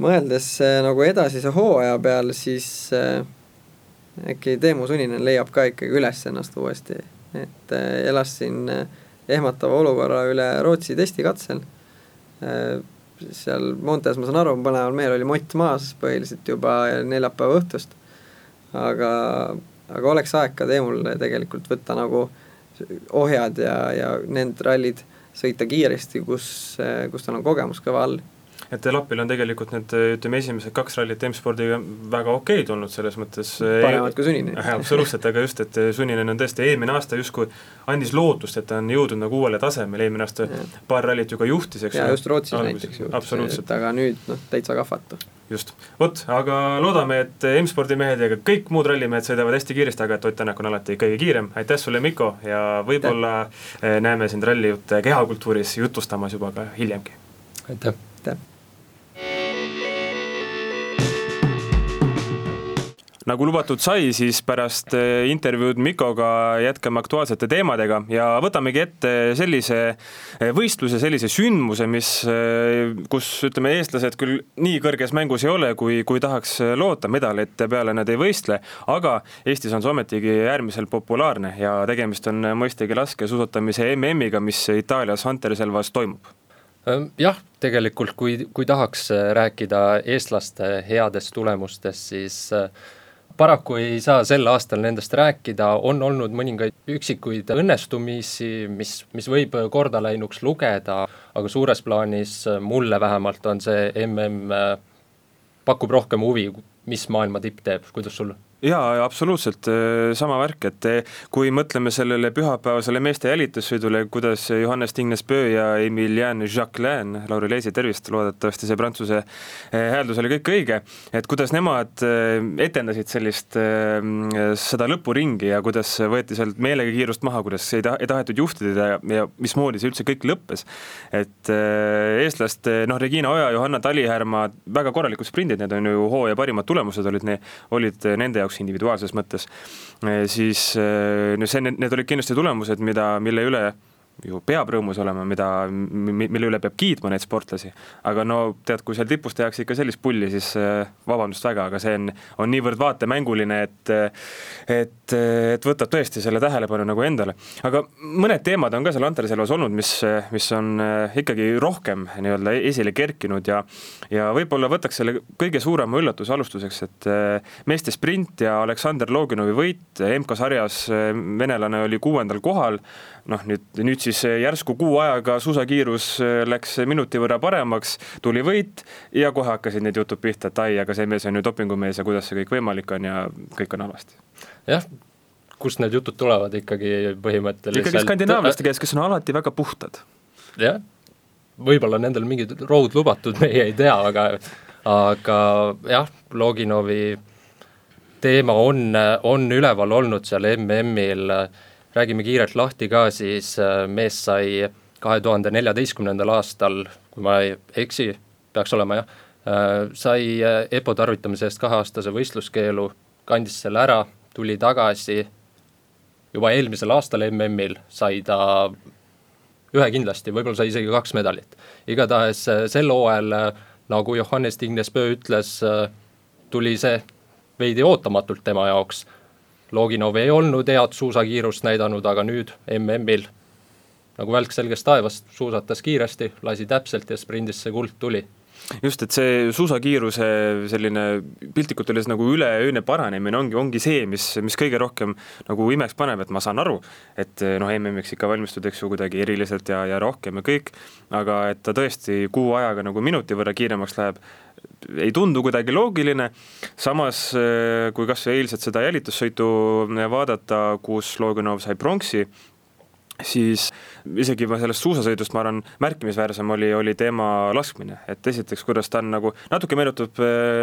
Speaker 3: mõeldes äh, nagu edasise hooaja peal, siis äh, äkki Teemu Suninen leiab ka ikkagi üles ennast uuesti, et äh, elas siin äh, ehmatava olukorra üle Rootsi testikatsel äh,. seal Montes, ma saan aru, mõlemal mehel oli mott maas põhiliselt juba neljapäeva õhtust, aga, aga oleks aeg ka Teemul tegelikult võtta nagu ohjad ja, ja need rallid sõita kiiresti, kus, kus tal on kogemus kõva all
Speaker 1: et Lapil on tegelikult need ütleme, esimesed kaks rallit M-spordiga väga okeid olnud selles mõttes.
Speaker 3: paremad kui Suninen.
Speaker 1: absoluutselt, aga just, et Suninen on tõesti eelmine aasta justkui andis lootust, et ta on jõudnud nagu uuele tasemele, eelmine aasta ja. paar rallit ju ka juhtis, eks.
Speaker 3: jaa, just Rootsis Algus, näiteks juhtis, aga nüüd noh, täitsa kahvatu
Speaker 1: just, vot, aga loodame, et M-spordi mehed ja ka kõik muud rallimehed sõidavad hästi kiiresti, aga et Ott Tänak on alati kõige kiirem, aitäh sulle, Mikko, ja võib-olla eh, näeme sind rallijutte kehakultuuris jutustamas juba ka hiljemgi.
Speaker 2: aitäh! aitäh!
Speaker 1: Nagu lubatud sai, siis pärast eh, intervjuud Mikoga jätkame aktuaalsete teemadega ja võtamegi ette sellise eh, võistluse, sellise sündmuse, mis, eh, kus ütleme, eestlased küll nii kõrges mängus ei ole, kui, kui tahaks loota, medalite peale nad ei võistle, aga Eestis on see ometigi äärmiselt populaarne ja tegemist on mõistagi laskesuusatamise MM-iga, mis Itaalias Anterselvas toimub.
Speaker 2: Ehm, jah, tegelikult kui, kui tahaks rääkida eestlaste headest tulemustest, siis paraku ei saa sel aastal nendest rääkida, on olnud mõningaid üksikuid õnnestumisi, mis, mis võib kordaläinuks lugeda, aga suures plaanis mulle vähemalt on see mm pakub rohkem huvi, mis maailma tipp teeb, kuidas sul?
Speaker 1: Jaa, absoluutselt äh, sama värk, et äh, kui mõtleme sellele pühapäevasele meeste jälitussõidule, kuidas Johannes Tingnes-Pöö ja Emilian Jacquelin, Lauri Leisi, tervist, loodetavasti see prantsuse äh, hääldus oli kõik õige, et kuidas nemad etendasid sellist, seda lõpuringi ja kuidas võeti sealt meelega kiirust maha, kuidas ei ta-, ei tahetud juhtida ja, ja mismoodi see üldse kõik lõppes. et eestlaste, noh, Regina Oja, Johanna Talihärma, väga korralikud sprindid, need on ju hooaja parimad tulemused olid, olid nende jaoks jaoks individuaalses mõttes, siis no see, need olid kindlasti tulemused, mida, mille üle ju peab rõõmus olema, mida, mille üle peab kiitma neid sportlasi. aga no tead, kui seal tipus tehakse ikka sellist pulli, siis äh, vabandust väga, aga see on, on niivõrd vaatemänguline, et et, et võtab tõesti selle tähelepanu nagu endale. aga mõned teemad on ka seal Anterselvas olnud, mis, mis on äh, ikkagi rohkem nii-öelda esile kerkinud ja ja võib-olla võtaks selle kõige suurema üllatuse alustuseks, et äh, meeste sprint ja Aleksandr Loginovi võit MK-sarjas, venelane oli kuuendal kohal, noh nüüd, nüüd siis järsku kuu ajaga suusakiirus äh, läks minuti võrra paremaks, tuli võit ja kohe hakkasid need jutud pihta, et ai, aga see mees on ju dopingumees ja kuidas see kõik võimalik on ja kõik on halvasti.
Speaker 2: jah, kust need jutud tulevad ikkagi põhimõtteliselt?
Speaker 1: ikkagi skandinaavlaste käest, kes on alati väga puhtad.
Speaker 2: jah, võib-olla nendel mingid road lubatud, meie ei tea, aga aga jah, Loginovi teema on, on üleval olnud seal MM-il äh, räägime kiirelt lahti ka, siis äh, mees sai kahe tuhande neljateistkümnendal aastal, kui ma ei eksi, peaks olema jah, äh, sai äh, EPO tarvitamise eest kaheaastase võistluskeelu, kandis selle ära, tuli tagasi, juba eelmisel aastal MM-il sai ta ühe kindlasti, võib-olla sai isegi kaks medalit. igatahes sel hooajal, nagu Johannes Tingnes-Pöö ütles, tuli see veidi ootamatult tema jaoks Loginov ei olnud head suusakiirust näidanud, aga nüüd MM-il nagu välk selgest taevast, suusatas kiiresti, lasi täpselt ja sprindis see kuld tuli.
Speaker 1: Just, et see suusakiiruse selline piltlikult öeldes nagu üleöine paranemine ongi, ongi see, mis, mis kõige rohkem nagu imeks paneb, et ma saan aru, et noh, MM-iks ikka valmistud, eks ju, kuidagi eriliselt ja, ja rohkem ja kõik, aga et ta tõesti kuu ajaga nagu minuti võrra kiiremaks läheb, ei tundu kuidagi loogiline, samas kui kas või eilset seda jälitussõitu vaadata, kus Logunov sai pronksi, siis isegi sellest suusasõidust, ma arvan, märkimisväärsem oli, oli tema laskmine, et esiteks, kuidas ta on nagu natuke meenutab,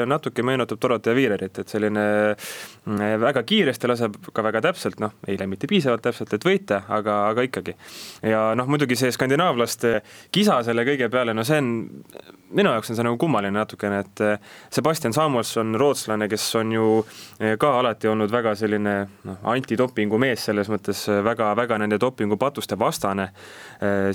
Speaker 1: natuke meenutab Dorothea Viilerit, et selline mm, väga kiiresti laseb ka väga täpselt, noh, eile mitte piisavalt täpselt, et võita, aga, aga ikkagi. ja noh, muidugi see skandinaavlaste kisa selle kõige peale, no see on, minu jaoks on see nagu kummaline natukene, et Sebastian Samuelson, rootslane, kes on ju ka alati olnud väga selline noh, antidopingu mees selles mõttes väga-väga nende dopingupatuste vastane,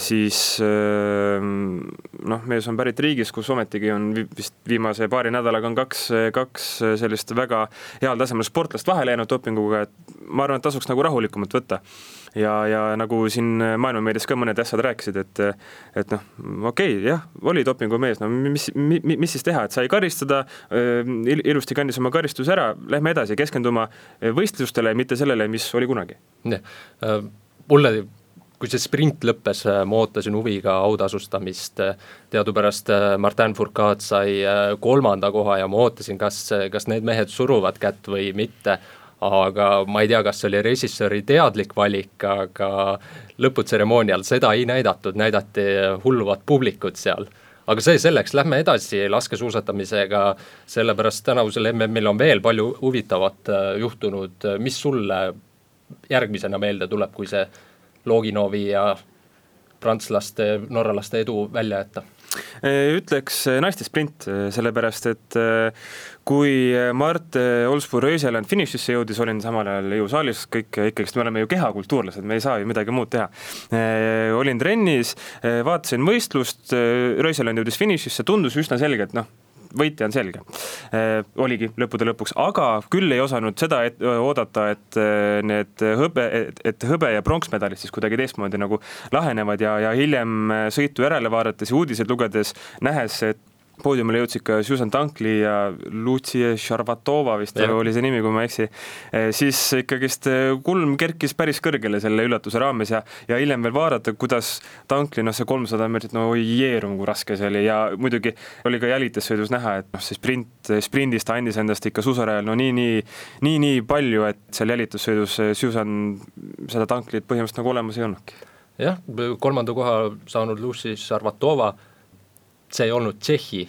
Speaker 1: siis noh, mees on pärit riigist, kus ometigi on vist viimase paari nädalaga on kaks, kaks sellist väga heal tasemel sportlast vahele jäänud dopinguga, et ma arvan, et tasuks nagu rahulikumalt võtta ja, ja nagu siin maailmameedias ka mõned asjad rääkisid, et et noh, okei okay,, jah, oli dopingumees, no mis, mis, mis siis teha, et sai karistada, ilusti kandis oma karistuse ära, lähme edasi, keskenduma võistlustele, mitte sellele, mis oli kunagi.
Speaker 2: jah, mulle kui see sprint lõppes, ma ootasin huviga autasustamist, teadupärast Martin Fourcade sai kolmanda koha ja ma ootasin, kas, kas need mehed suruvad kätt või mitte, aga ma ei tea, kas see oli režissööri teadlik valik, aga lõputseremoonial seda ei näidatud, näidati hulluvat publikut seal aga see selleks, lähme edasi laskesuusatamisega, sellepärast tänavusel MM-il on veel palju huvitavat juhtunud, mis sulle järgmisena meelde tuleb, kui see Loginovi ja prantslaste, norralaste edu välja jätta?
Speaker 1: ütleks naiste sprint, sellepärast et kui Mart Olsbu-Röiseland finišisse jõudis, olin samal ajal jõusaalis, kõik ikkagist me oleme ju kehakultuurlased, me ei saa ju midagi muud teha. olin trennis, vaatasin võistlust, Röiseland jõudis finišisse, tundus üsna selge, et noh, võitja on selge. Äh, oligi lõppude lõpuks, aga küll ei osanud seda et, oodata, et need hõbe, et hõbe ja pronksmedalid siis kuidagi teistmoodi nagu lahenevad ja, ja hiljem sõitu järele vaadates ja uudiseid lugedes, nähes, et poodiumile jõudsid ka Susan Tankli ja Lucia Šarvatova vist ja. oli see nimi, kui ma ei eksi, eh, siis ikkagist eh, kulm kerkis päris kõrgele selle üllatuse raames ja, ja hiljem veel vaadata, kuidas Tankli, noh, see kolmsada meetrit, no oi jeerum, kui raske see oli ja muidugi oli ka jälitussõidus näha, et noh, see sprint, sprindis ta andis endast ikka suusarajal no nii, nii, nii, nii palju, et seal jälitussõidus Susan seda Tanklit põhimõtteliselt nagu olemas ei olnudki.
Speaker 2: jah, kolmanda koha saanud Lucy Šarvatova see ei olnud Tšehhi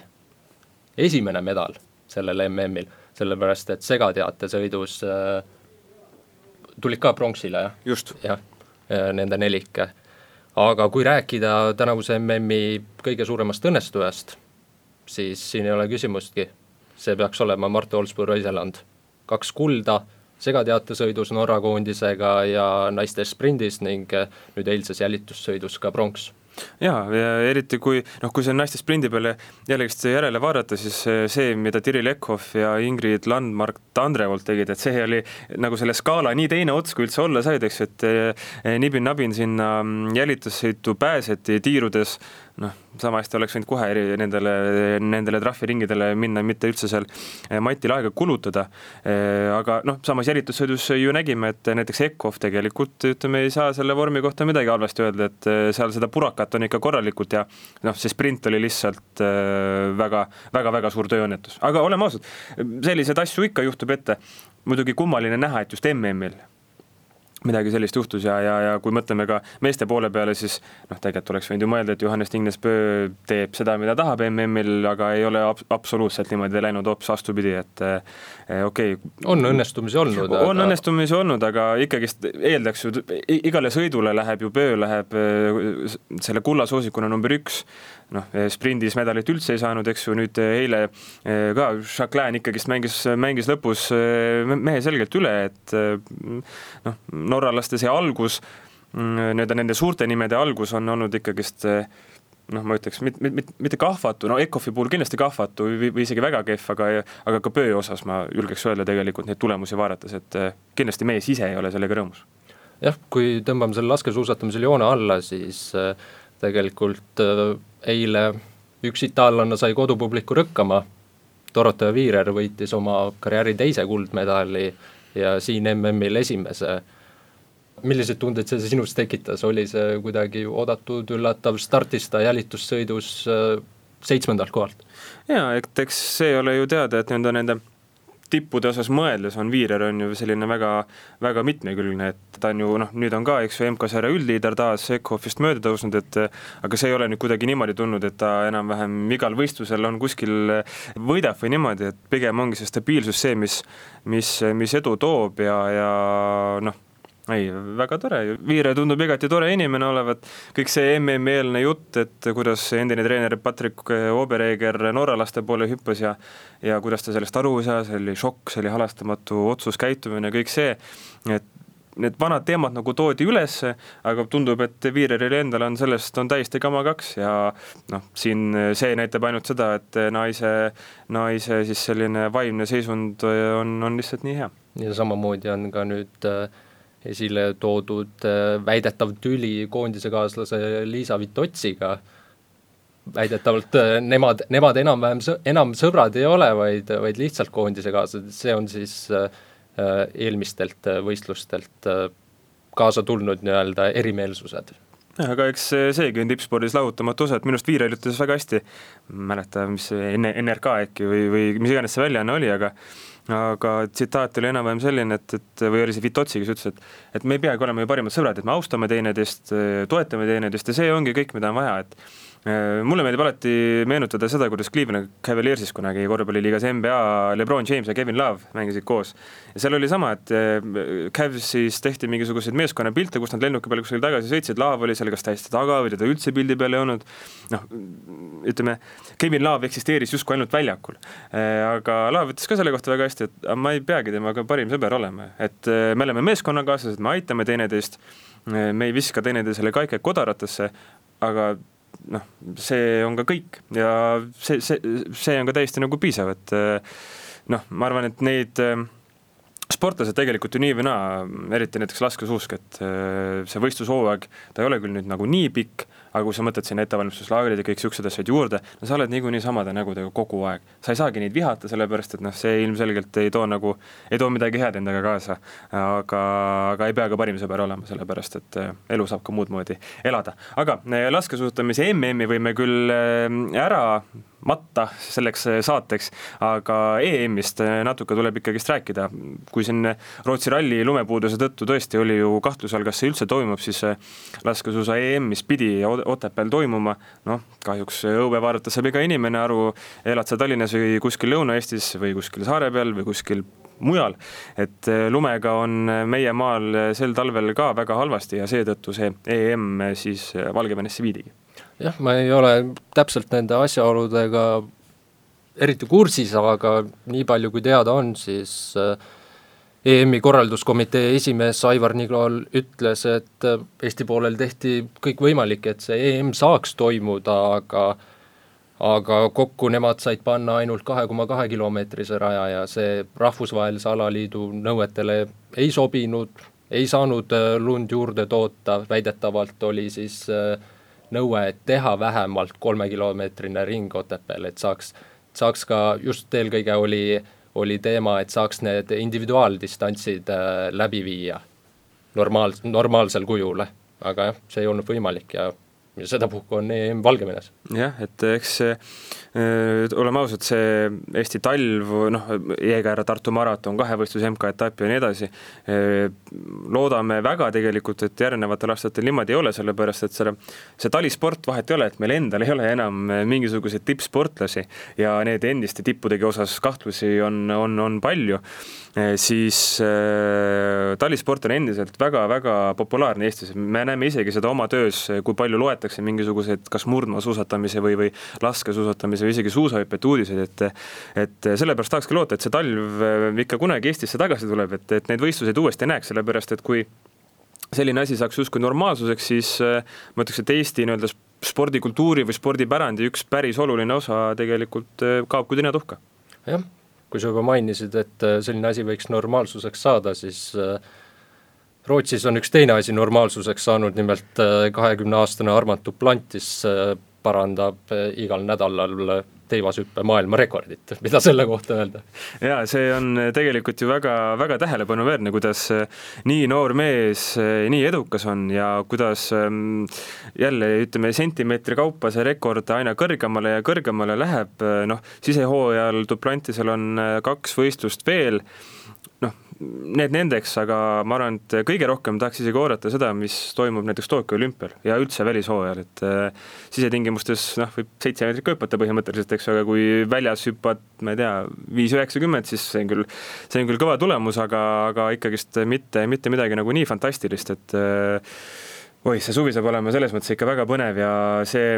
Speaker 2: esimene medal sellel MM-il, sellepärast et segateatesõidus äh, tulid ka pronksile, jah? jah, äh, nende nelik. aga kui rääkida tänavuse MM-i kõige suuremast õnnestujast, siis siin ei ole küsimustki, see peaks olema Mart Olsbu-Röiseland. kaks kulda segateatesõidus Norra koondisega ja naiste sprindis ning äh, nüüd eilses jälitussõidus ka pronks
Speaker 1: ja, ja eriti kui noh, kui see naiste sprindi peale jällegist järele vaadata, siis see, mida Tiri Lekhoff ja Ingrid Landmark Tandrevolt tegid, et see oli nagu selle skaala nii teine ots, kui üldse olla said, eks, et eh, nibin-nabin sinna jälitussõitu pääseti tiirudes noh, sama hästi oleks võinud kohe nendele, nendele trahviringidele minna, mitte üldse seal eh, Matil aega kulutada. Eh, aga noh, samas jälitussõidus ju nägime, et näiteks Eckhoff tegelikult ütleme, ei saa selle vormi kohta midagi halvasti öelda, et eh, seal seda purakat on ikka korralikult ja noh, see sprint oli lihtsalt väga, väga-väga suur tööõnnetus, aga oleme ausad, selliseid asju ikka juhtub ette. muidugi kummaline näha, et just MM-il midagi sellist juhtus ja, ja, ja kui mõtleme ka meeste poole peale, siis noh, tegelikult oleks võinud ju mõelda, et Johannes Tingnes-Pöö teeb seda, mida tahab MM-il, aga ei ole ab absoluutselt niimoodi läinud, hoopis vastupidi, et eh, okei okay..
Speaker 2: on õnnestumisi olnud.
Speaker 1: on aga... õnnestumisi olnud, aga ikkagist eeldaks ju, igale sõidule läheb ju, Pöö läheb eh, selle kullasoosikuna number üks noh, sprindis medalit üldse ei saanud, eks ju, nüüd eile eh, ka Jacqueline ikkagist mängis, mängis lõpus eh, mehe selgelt üle, et eh, noh, norralaste see algus, mm, nii-öelda nende suurte nimede algus on olnud ikkagist noh, ma ütleks mit, mit, mit, mitte kahvatu, no ECOF-i puhul kindlasti kahvatu või, või isegi väga kehv, aga, aga ka Pöö osas ma julgeks öelda tegelikult neid tulemusi vaadates, et kindlasti mees ise ei ole sellega rõõmus
Speaker 2: jah, kui tõmbame selle laskesuusatamisel joone alla, siis äh, tegelikult eile üks itaallanna sai kodupubliku rõkkama, Dorothea Viirer võitis oma karjääri teise kuldmedali ja siin MM-il esimese. Milliseid tundeid see sinus tekitas, oli see kuidagi oodatud, üllatav, startis ta jälitussõidus äh, seitsmendalt kohalt?
Speaker 1: jaa, et eks see ole ju teada, et nii-öelda nende tippude osas mõeldes on Viirer on ju selline väga, väga mitmekülgne, et ta on ju noh, nüüd on ka, eks ju, MK-sarja üldliider taas Eckhoffist mööda tõusnud, et aga see ei ole nüüd kuidagi niimoodi tulnud, et ta enam-vähem igal võistlusel on kuskil, võidab või niimoodi, et pigem ongi see stabiilsus see, mis, mis, mis edu toob ja, ja noh ei, väga tore, Viire tundub igati tore inimene olevat, kõik see MM-eelne jutt, et kuidas endine treener Patrick Obereger norralaste poole hüppas ja ja kuidas ta sellest aru ei saa, see oli šokk, see oli halastamatu otsus, käitumine, kõik see, et need vanad teemad nagu toodi ülesse, aga tundub, et Viireril endal on sellest, on täiesti kama kaks ja noh, siin see näitab ainult seda, et naise, naise siis selline vaimne seisund on, on lihtsalt nii hea.
Speaker 2: ja samamoodi on ka nüüd äh, esile toodud äh, väidetav tüli koondisekaaslase Liisa Vitotsiga, väidetavalt äh, nemad, nemad enam-vähem, enam sõbrad ei ole, vaid, vaid lihtsalt koondisekaaslased, see on siis äh, eelmistelt võistlustelt kaasa tulnud nii-öelda erimeelsused.
Speaker 1: Aga eks seegi on tippspordis lahutamatu osa, et minu arust Viirel ütles väga hästi, mäleta, mis see NRK äkki või, või mis iganes see väljaanne oli, aga aga tsitaat oli enam-vähem selline, et, et või oli see Vitotsi, kes ütles, et et me ei peagi olema ju parimad sõbrad, et me austame teineteist, toetame teineteist ja see ongi kõik, mida on vaja, et mulle meeldib alati meenutada seda, kuidas Cleveland Cavaliersis kunagi korvpalliliigas NBA Lebron James ja Kevin Love mängisid koos. ja seal oli sama, et äh, Cavsis tehti mingisuguseid meeskonnapilte, kus nad lennuki peale kuskil tagasi sõitsid, Love oli seal kas täiesti taga või teda üldse pildi peal ei olnud. noh, ütleme, Kevin Love eksisteeris justkui ainult väljakul. Äh, aga Love ütles ka selle kohta väga hästi, et ma ei peagi temaga parim sõber olema, et me oleme meeskonnakaaslased, me aitame teineteist me ei viska teineteisele kaikaid kodaratesse, aga noh, see on ka kõik ja see, see, see on ka täiesti nagu piisav, et noh, ma arvan, et neid sportlased tegelikult ju nii või naa, eriti näiteks laskesuusk, et see võistlushooaeg, ta ei ole küll nüüd nagu nii pikk, aga kui sa mõtled sinna ettevalmistuslaagrid ja kõik siuksed asjad juurde, no sa oled niikuinii samade nägudega kogu aeg. sa ei saagi neid vihata, sellepärast et noh, see ilmselgelt ei too nagu, ei too midagi head endaga kaasa. aga, aga ei pea ka parim sõber olema, sellepärast et eh, elu saab ka muud moodi elada. aga eh, laskesuusatamise MM-i võime küll eh, ära matta selleks saateks, aga EM-ist natuke tuleb ikkagist rääkida. kui siin Rootsi ralli lumepuuduse tõttu tõesti oli ju kahtluse all, kas see üldse toimub, siis laskesuusa EM, mis pidi Otepääl toimuma, noh, kahjuks õue vaadates saab iga inimene aru, elad sa Tallinnas või kuskil Lõuna-Eestis või kuskil saare peal või kuskil mujal, et lumega on meie maal sel talvel ka väga halvasti ja seetõttu see EM siis Valgevenesse viidigi.
Speaker 2: Jah, ma ei ole täpselt nende asjaoludega eriti kursis, aga nii palju, kui teada on, siis äh, EM-i korralduskomitee esimees Aivar Niglol ütles, et äh, Eesti poolel tehti kõik võimalik, et see EM saaks toimuda, aga aga kokku nemad said panna ainult kahe koma kahe kilomeetrise raja ja see rahvusvahelise alaliidu nõuetele ei sobinud, ei saanud äh, lund juurde toota, väidetavalt oli siis äh, nõue, et teha vähemalt kolmekilomeetrine ring Otepääl, et saaks, saaks ka, just eelkõige oli, oli teema, et saaks need individuaaldistantsid äh, läbi viia normaal-, normaalsel kujul, aga jah, see ei olnud võimalik ja ja sedapuhku on EM Valgevenes.
Speaker 1: jah, et eks see äh,, oleme ausad, see Eesti talv, noh, Jõekäär, Tartu maraton, kahevõistlus, MK-etapp ja nii edasi äh,, loodame väga tegelikult, et järgnevatel aastatel niimoodi ei ole, sellepärast et selle, see talisport vahet ei ole, et meil endal ei ole enam mingisuguseid tippsportlasi ja need endiste tippudegi osas kahtlusi on, on, on palju siis äh, talisport on endiselt väga-väga populaarne Eestis, me näeme isegi seda oma töös, kui palju loetakse mingisuguseid kas murdmaasuusatamise või, või laskesuusatamise või isegi suusahüpete uudiseid, et et sellepärast tahakski loota, et see talv äh, ikka kunagi Eestisse tagasi tuleb, et, et neid võistluseid uuesti näeks, sellepärast et kui selline asi saaks justkui normaalsuseks, siis ma ütleks, et Eesti nii-öelda spordikultuuri või spordipärandi üks päris oluline osa tegelikult kaob kui tinetuhka.
Speaker 2: jah kui sa juba mainisid, et äh, selline asi võiks normaalsuseks saada, siis äh, Rootsis on üks teine asi normaalsuseks saanud, nimelt kahekümneaastane Armand Duplantis parandab igal nädalal teivashüppe maailmarekordit, *laughs* mida selle kohta öelda?
Speaker 1: jaa, see on tegelikult ju väga, väga tähelepanuväärne, kuidas nii noor mees nii edukas on ja kuidas ähm, jälle ütleme, sentimeetri kaupa see rekord aina kõrgemale ja kõrgemale läheb, noh, sisehooajal Duplantisel on kaks võistlust veel need nendeks, aga ma arvan, et kõige rohkem tahaks isegi oodata seda, mis toimub näiteks Tokyo olümpial ja üldse välishooajal, et äh, sisetingimustes noh, võib seitse meetrit ka hüpata põhimõtteliselt, eks, aga kui väljas hüppad, ma ei tea, viis üheksakümmend, siis see on küll, see on küll kõva tulemus, aga, aga ikkagist mitte, mitte midagi nagu nii fantastilist, et äh, oi, see suvi saab olema selles mõttes ikka väga põnev ja see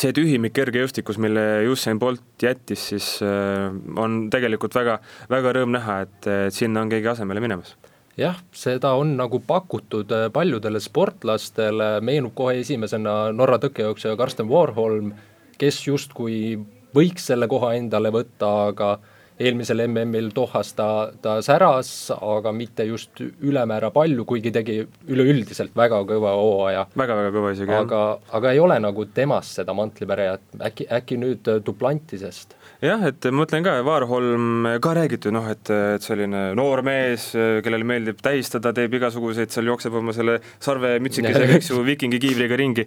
Speaker 1: see tühimik kergejõustikus, mille Usain Bolt jättis, siis äh, on tegelikult väga, väga rõõm näha, et, et sinna on keegi asemele minemas.
Speaker 2: Jah, seda on nagu pakutud äh, paljudele sportlastele, meenub kohe esimesena Norra tõkkejooksja Karsten Warholm, kes justkui võiks selle koha endale võtta, aga eelmisel MM-il Dohas ta, ta säras, aga mitte just ülemäära palju, kuigi tegi üleüldiselt väga kõva hooaja.
Speaker 1: väga-väga kõva isegi,
Speaker 2: jah. aga, aga ei ole nagu temast seda mantlipärajat, äkki, äkki nüüd Duplantisest?
Speaker 1: jah, et ma mõtlen ka, Vaarholm ka räägiti noh, et, et selline noor mees, kellele meeldib tähistada, teeb igasuguseid, seal jookseb oma selle sarvemütsikesega, eks ju, *laughs* viikingi kiivriga ringi.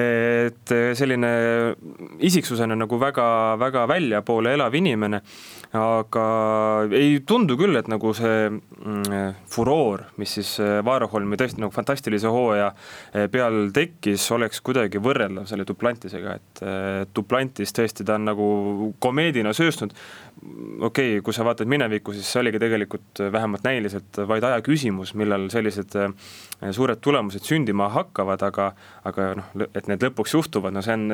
Speaker 1: et selline isiksusena nagu väga, väga väljapoole elav inimene aga ei tundu küll, et nagu see mm, furoor, mis siis äh, Vaaraholmi tõesti nagu fantastilise hooaja äh, peal tekkis, oleks kuidagi võrreldav selle Duplantisega, et äh, Duplantis tõesti ta on nagu komeedina sööstnud. okei okay,, kui sa vaatad minevikku, siis see oligi tegelikult vähemalt näiliselt vaid aja küsimus, millal sellised suured tulemused sündima hakkavad, aga, aga noh, et need lõpuks juhtuvad, no see on,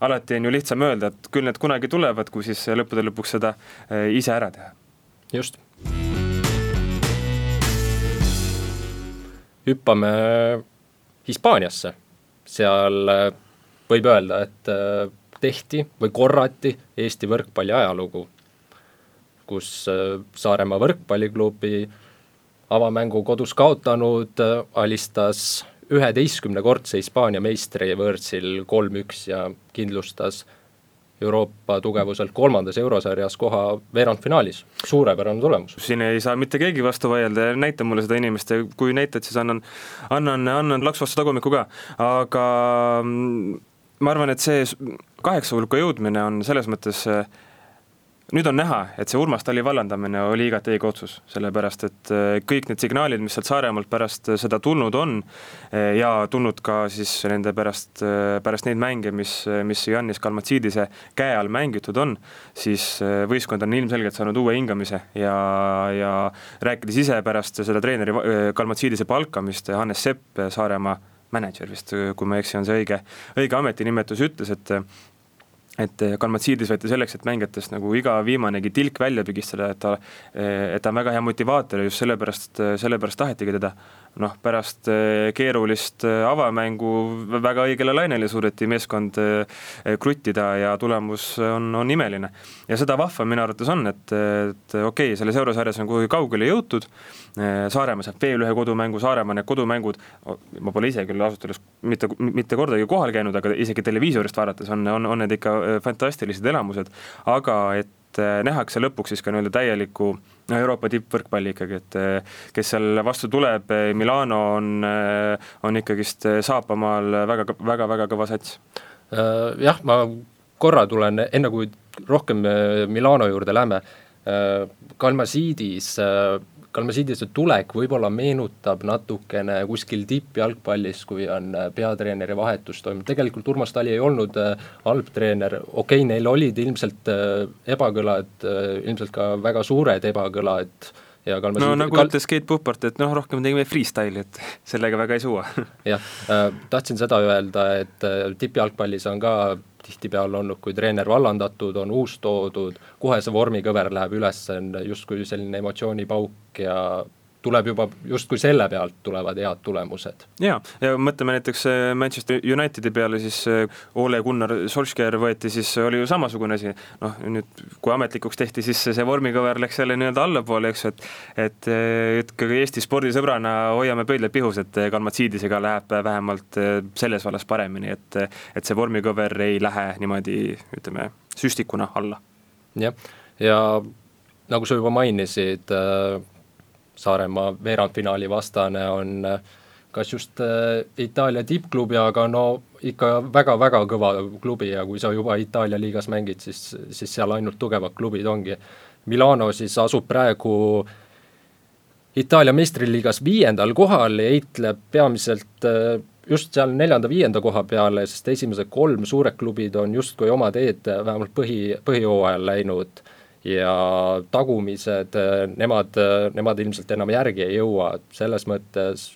Speaker 1: alati on ju lihtsam öelda, et küll need kunagi tulevad, kui siis lõppude lõpuks seda ise ära teha.
Speaker 2: just. hüppame Hispaaniasse, seal äh, võib öelda, et äh, tehti või korrati Eesti võrkpalli ajalugu, kus Saaremaa võrkpalliklubi avamängu kodus kaotanud alistas üheteistkümnekordse Hispaania meistri võõrsil kolm-üks ja kindlustas Euroopa tugevuselt kolmandas eurosarjas koha veerandfinaalis, suurepärane tulemus.
Speaker 1: siin ei saa mitte keegi vastu vaielda ja näita mulle seda inimest ja kui näitad, siis annan, annan, annan laks vastu tagumikku ka, aga mm, ma arvan, et see kaheksa hulka jõudmine on selles mõttes äh, nüüd on näha, et see Urmas Tali vallandamine oli igati õige otsus, sellepärast et äh, kõik need signaalid, mis sealt Saaremaalt pärast äh, seda tulnud on äh, ja tulnud ka siis nende pärast, pärast neid mänge, mis, mis Jannis Kalmatsiidise käe all mängitud on, siis võistkond on ilmselgelt saanud uue hingamise ja, ja rääkides ise pärast seda treeneri Kalmatsiidise palkamist, Hannes Sepp, Saaremaa mänedžer vist, kui ma ei eksi, on see õige, õige ametinimetus, ütles, et et Kalmatsiidis võeti selleks, et mängijatest nagu iga viimanegi tilk välja pigistada, et ta, et ta on väga hea motivaator ja just sellepärast, sellepärast tahetigi teda noh, pärast eh, keerulist eh, avamängu väga õigele lainele suudeti meeskond eh, kruttida ja tulemus on, on imeline. ja seda vahvam minu arvates on, et, et okei okay,, selles eurosarjas on kuhugi kaugele jõutud, Saaremaa saab veel ühe kodumängu, Saaremaa need kodumängud, ma pole ise küll ausalt öeldes mitte, mitte kordagi kohal käinud, aga isegi televiisorist vaadates on, on, on need ikka fantastilised elamused, aga et äh, nähakse lõpuks siis ka nii-öelda täielikku no Euroopa tippvõrkpalli ikkagi, et äh, kes seal vastu tuleb, äh, Milano on, on ikkagist Saapamaal väga, väga, väga kõva sats.
Speaker 2: Jah, ma korra tulen, enne kui rohkem Milano juurde lähme, Kalmasiidis Kalmasiidise tulek võib-olla meenutab natukene kuskil tippjalgpallis, kui on äh, peatreeneri vahetus toimunud, tegelikult Urmas Tali ei olnud äh, halb treener, okei okay,, neil olid ilmselt äh, ebakõlad, ilmselt ka väga suured ebakõlad
Speaker 1: ja Kalmar no nagu Kal... ütles Keit Puhpart, et noh, rohkem tegime freestyle'i, et *laughs* sellega väga ei suva. *laughs*
Speaker 2: jah äh,, tahtsin seda öelda, et äh, tippjalgpallis on ka tihtipeale olnud, kui treener vallandatud, on uus toodud, kohe see vormikõver läheb üles, on justkui selline emotsioonipauk ja tuleb juba justkui selle pealt tulevad head tulemused.
Speaker 1: jaa, ja mõtleme näiteks äh, Manchester Unitedi peale, siis äh, Ole Gunnar Solskjaer võeti, siis oli ju samasugune asi, noh nüüd kui ametlikuks tehti, siis see vormikõver läks jälle nii-öelda allapoole, eks ju, et et ikkagi Eesti spordisõbrana hoiame pöidlad pihus, et Kalmatsiidisega läheb vähemalt selles vallas paremini, et et see vormikõver ei lähe niimoodi, ütleme, süstikuna alla.
Speaker 2: jah, ja nagu sa juba mainisid äh,, Saaremaa veerandfinaali vastane on äh, kas just äh, Itaalia tippklubi, aga no ikka väga-väga kõva klubi ja kui sa juba Itaalia liigas mängid, siis, siis seal ainult tugevad klubid ongi. Milano siis asub praegu Itaalia meistriliigas viiendal kohal ja heitleb peamiselt äh, just seal neljanda-viienda koha peale, sest esimesed kolm suured klubid on justkui oma teed vähemalt põhi, põhijooajal läinud ja tagumised, nemad, nemad ilmselt enam järgi ei jõua, selles mõttes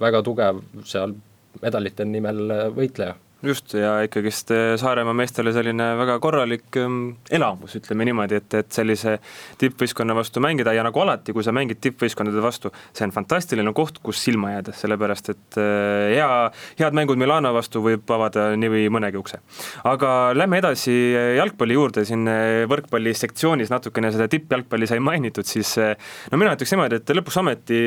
Speaker 2: väga tugev seal medalite nimel võitleja
Speaker 1: just, ja ikkagist eh, Saaremaa meestele selline väga korralik ehm, elamus, ütleme niimoodi, et, et sellise tippvõistkonna vastu mängida ja nagu alati, kui sa mängid tippvõistkondade vastu, see on fantastiline koht, kus silma jääda, sellepärast et eh, hea, head mängud Milano vastu võib avada nii või mõnegi ukse. aga lähme edasi jalgpalli juurde, siin eh, võrkpalli sektsioonis natukene seda tippjalgpalli sai mainitud, siis no mina ütleks niimoodi, et lõpuks ometi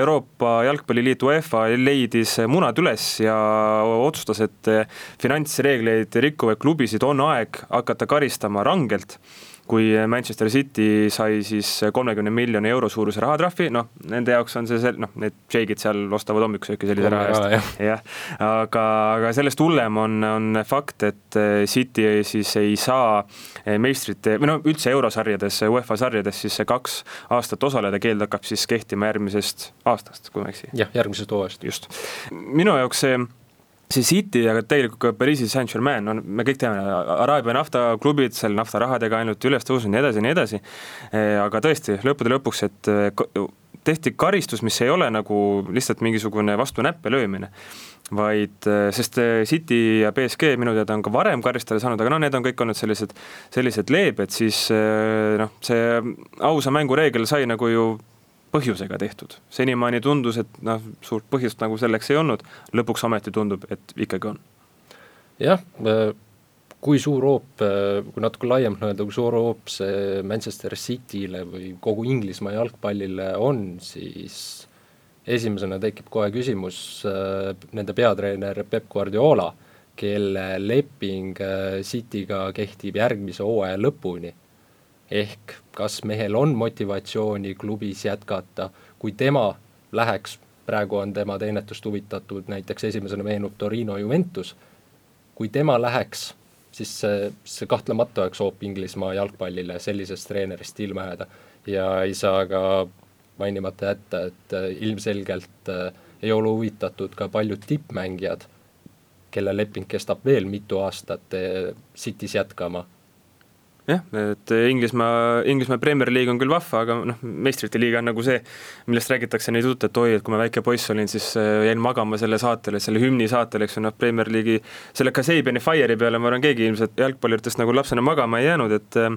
Speaker 1: Euroopa Jalgpalliliit UEFA leidis munad üles ja otsustas, et finantsreegleid rikkuvaid klubisid on aeg hakata karistama rangelt kui Manchester City sai siis kolmekümne miljoni euro suuruse rahatrahvi, noh, nende jaoks on see sel-, noh, need šeigid seal ostavad hommikusööki sellise raha eest, jah. aga, aga sellest hullem on, on fakt, et City siis ei saa meistrite, või no üldse eurosarjades, UEFA sarjades siis kaks aastat osaleda, keeld hakkab siis kehtima järgmisest aastast, kui ma ei eksi.
Speaker 2: jah, järgmisest hooajast.
Speaker 1: just. minu jaoks see see City, aga tegelikult ka Pariisi Saint-Germain, no me kõik teame, Araabia naftaklubid seal naftarahadega ainult üles tõusnud ja nii edasi ja nii edasi, eh, aga tõesti, lõppude lõpuks, et eh, tehti karistus, mis ei ole nagu lihtsalt mingisugune vastu näppe löömine, vaid, eh, sest City ja BSG minu teada on ka varem karistada saanud, aga noh, need on kõik olnud sellised, sellised leebed, siis noh, see ausa mängu reegel sai nagu ju põhjusega tehtud. senimaani tundus, et noh, suurt põhjust nagu selleks ei olnud, lõpuks ometi tundub, et ikkagi on.
Speaker 2: jah, äh, kui suur hoop, äh, kui natuke laiemalt öelda, kui suur hoop see Manchester City'le või kogu Inglismaa jalgpallile on, siis esimesena tekib kohe küsimus äh, nende peatreener Peep Guardiola, kelle leping City'ga kehtib järgmise hooaja lõpuni ehk kas mehel on motivatsiooni klubis jätkata, kui tema läheks, praegu on tema teenetust huvitatud, näiteks esimesena meenub Torino Juventus, kui tema läheks, siis see, see kahtlemata oleks hoop Inglismaa jalgpallile sellisest treenerist ilma jääda. ja ei saa ka mainimata jätta, et äh, ilmselgelt äh, ei ole huvitatud ka paljud tippmängijad, kelle leping kestab veel mitu aastat äh, City's jätkama
Speaker 1: jah, et Inglismaa, Inglismaa Premier League on küll vahva, aga noh, meistrite liiga on nagu see, millest räägitakse nii tutt, et oi, et kui ma väike poiss olin, siis äh, jäin magama selle saatele, selle hümni saatele, eks ju, noh, Premier League'i, selle Kasabiani Fire'i peale ma arvan, keegi ilmselt jalgpalluritest nagu lapsena magama ei jäänud, et äh,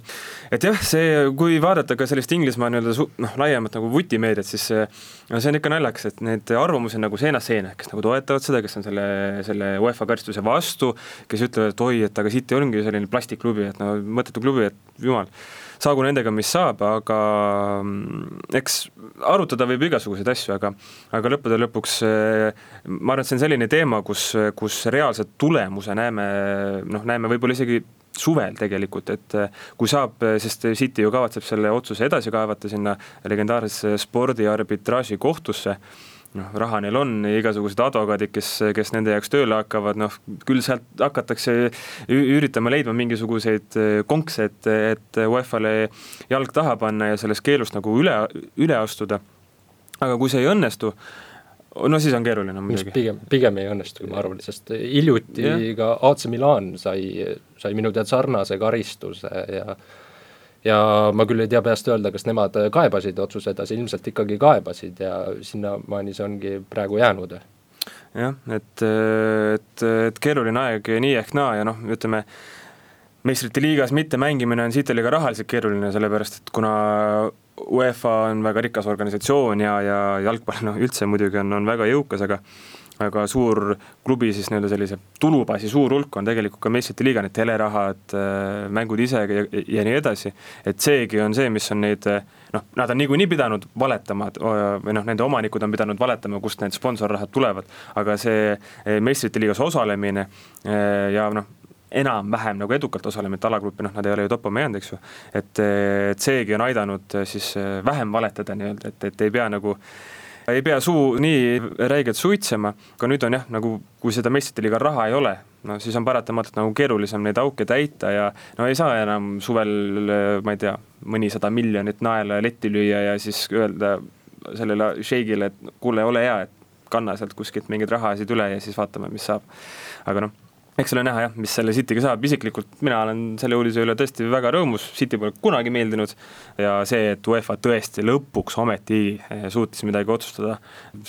Speaker 1: et jah, see, kui vaadata ka sellist Inglismaa nii-öelda noh, laiemat nagu vutimeediat, siis no see on ikka naljakas, et need arvamusi on nagu seinast seina, kes nagu toetavad seda, kes on selle, selle UEFA karistuse vastu, kes ütlevad, et oi, et aga City ongi selline plastikklubi, et no mõttetu klubi, klubi, et jumal, saagu nendega, mis saab, aga mm, eks arutada võib igasuguseid asju, aga aga lõppude lõpuks eh, ma arvan, et see on selline teema, kus, kus reaalset tulemuse näeme, noh, näeme võib-olla isegi suvel tegelikult, et eh, kui saab, sest City ju kavatseb selle otsuse edasi kaevata sinna legendaarsesse spordiarbitraaži kohtusse noh, raha neil on, igasugused advokaadid, kes, kes nende jaoks tööle hakkavad, noh, küll sealt hakatakse üritama leidma mingisuguseid eh, konkse, et, et UEFA-le jalg taha panna ja sellest keelust nagu üle, üle astuda. aga kui see ei õnnestu, no siis on keeruline muidugi.
Speaker 2: pigem, pigem ei õnnestu, ma arvan, sest hiljuti yeah. ka AC Milan sai, sai minu teada sarnase karistuse ja ja ma küll ei tea peast öelda, kas nemad kaebasid otsuse edasi, ilmselt ikkagi kaebasid ja sinnamaani see ongi praegu jäänud.
Speaker 1: jah, et, et, et keeruline aeg nii ehk naa ja noh, ütleme meistrite liigas mittemängimine on siit oli ka rahaliselt keeruline, sellepärast et kuna UEFA on väga rikas organisatsioon ja, ja jalgpall noh, üldse muidugi on, on väga jõukas, aga aga suur klubi siis nii-öelda sellise tulubaasi suur hulk on tegelikult ka meistrite liiga, need telerahad, äh, mängud ise ja, ja nii edasi. et seegi on see, mis on neid noh, nad on niikuinii pidanud valetama või noh, nende omanikud on pidanud valetama, kust need sponsorrahad tulevad, aga see eh, meistrite liigas osalemine ja noh, enam-vähem nagu edukalt osalema, et alagruppi noh, nad ei ole ju toppama jäänud, eks ju. et, et seegi on aidanud äh, siis äh, vähem valetada nii-öelda, et, et ei pea nagu ei pea suu nii räigelt suitsema, aga nüüd on jah, nagu kui seda meistrite liiga raha ei ole, no siis on paratamatult nagu keerulisem neid auke täita ja no ei saa enam suvel, ma ei tea, mõnisada miljonit naela letti lüüa ja siis öelda sellele šeigile, et kuule, ole hea, et kanna sealt kuskilt mingeid rahasid üle ja siis vaatame, mis saab. aga noh eks ole näha jah, mis selle Cityga saab, isiklikult mina olen selle uudise üle tõesti väga rõõmus, City pole kunagi meeldinud ja see, et UEFA tõesti lõpuks ometi eh, suutis midagi otsustada,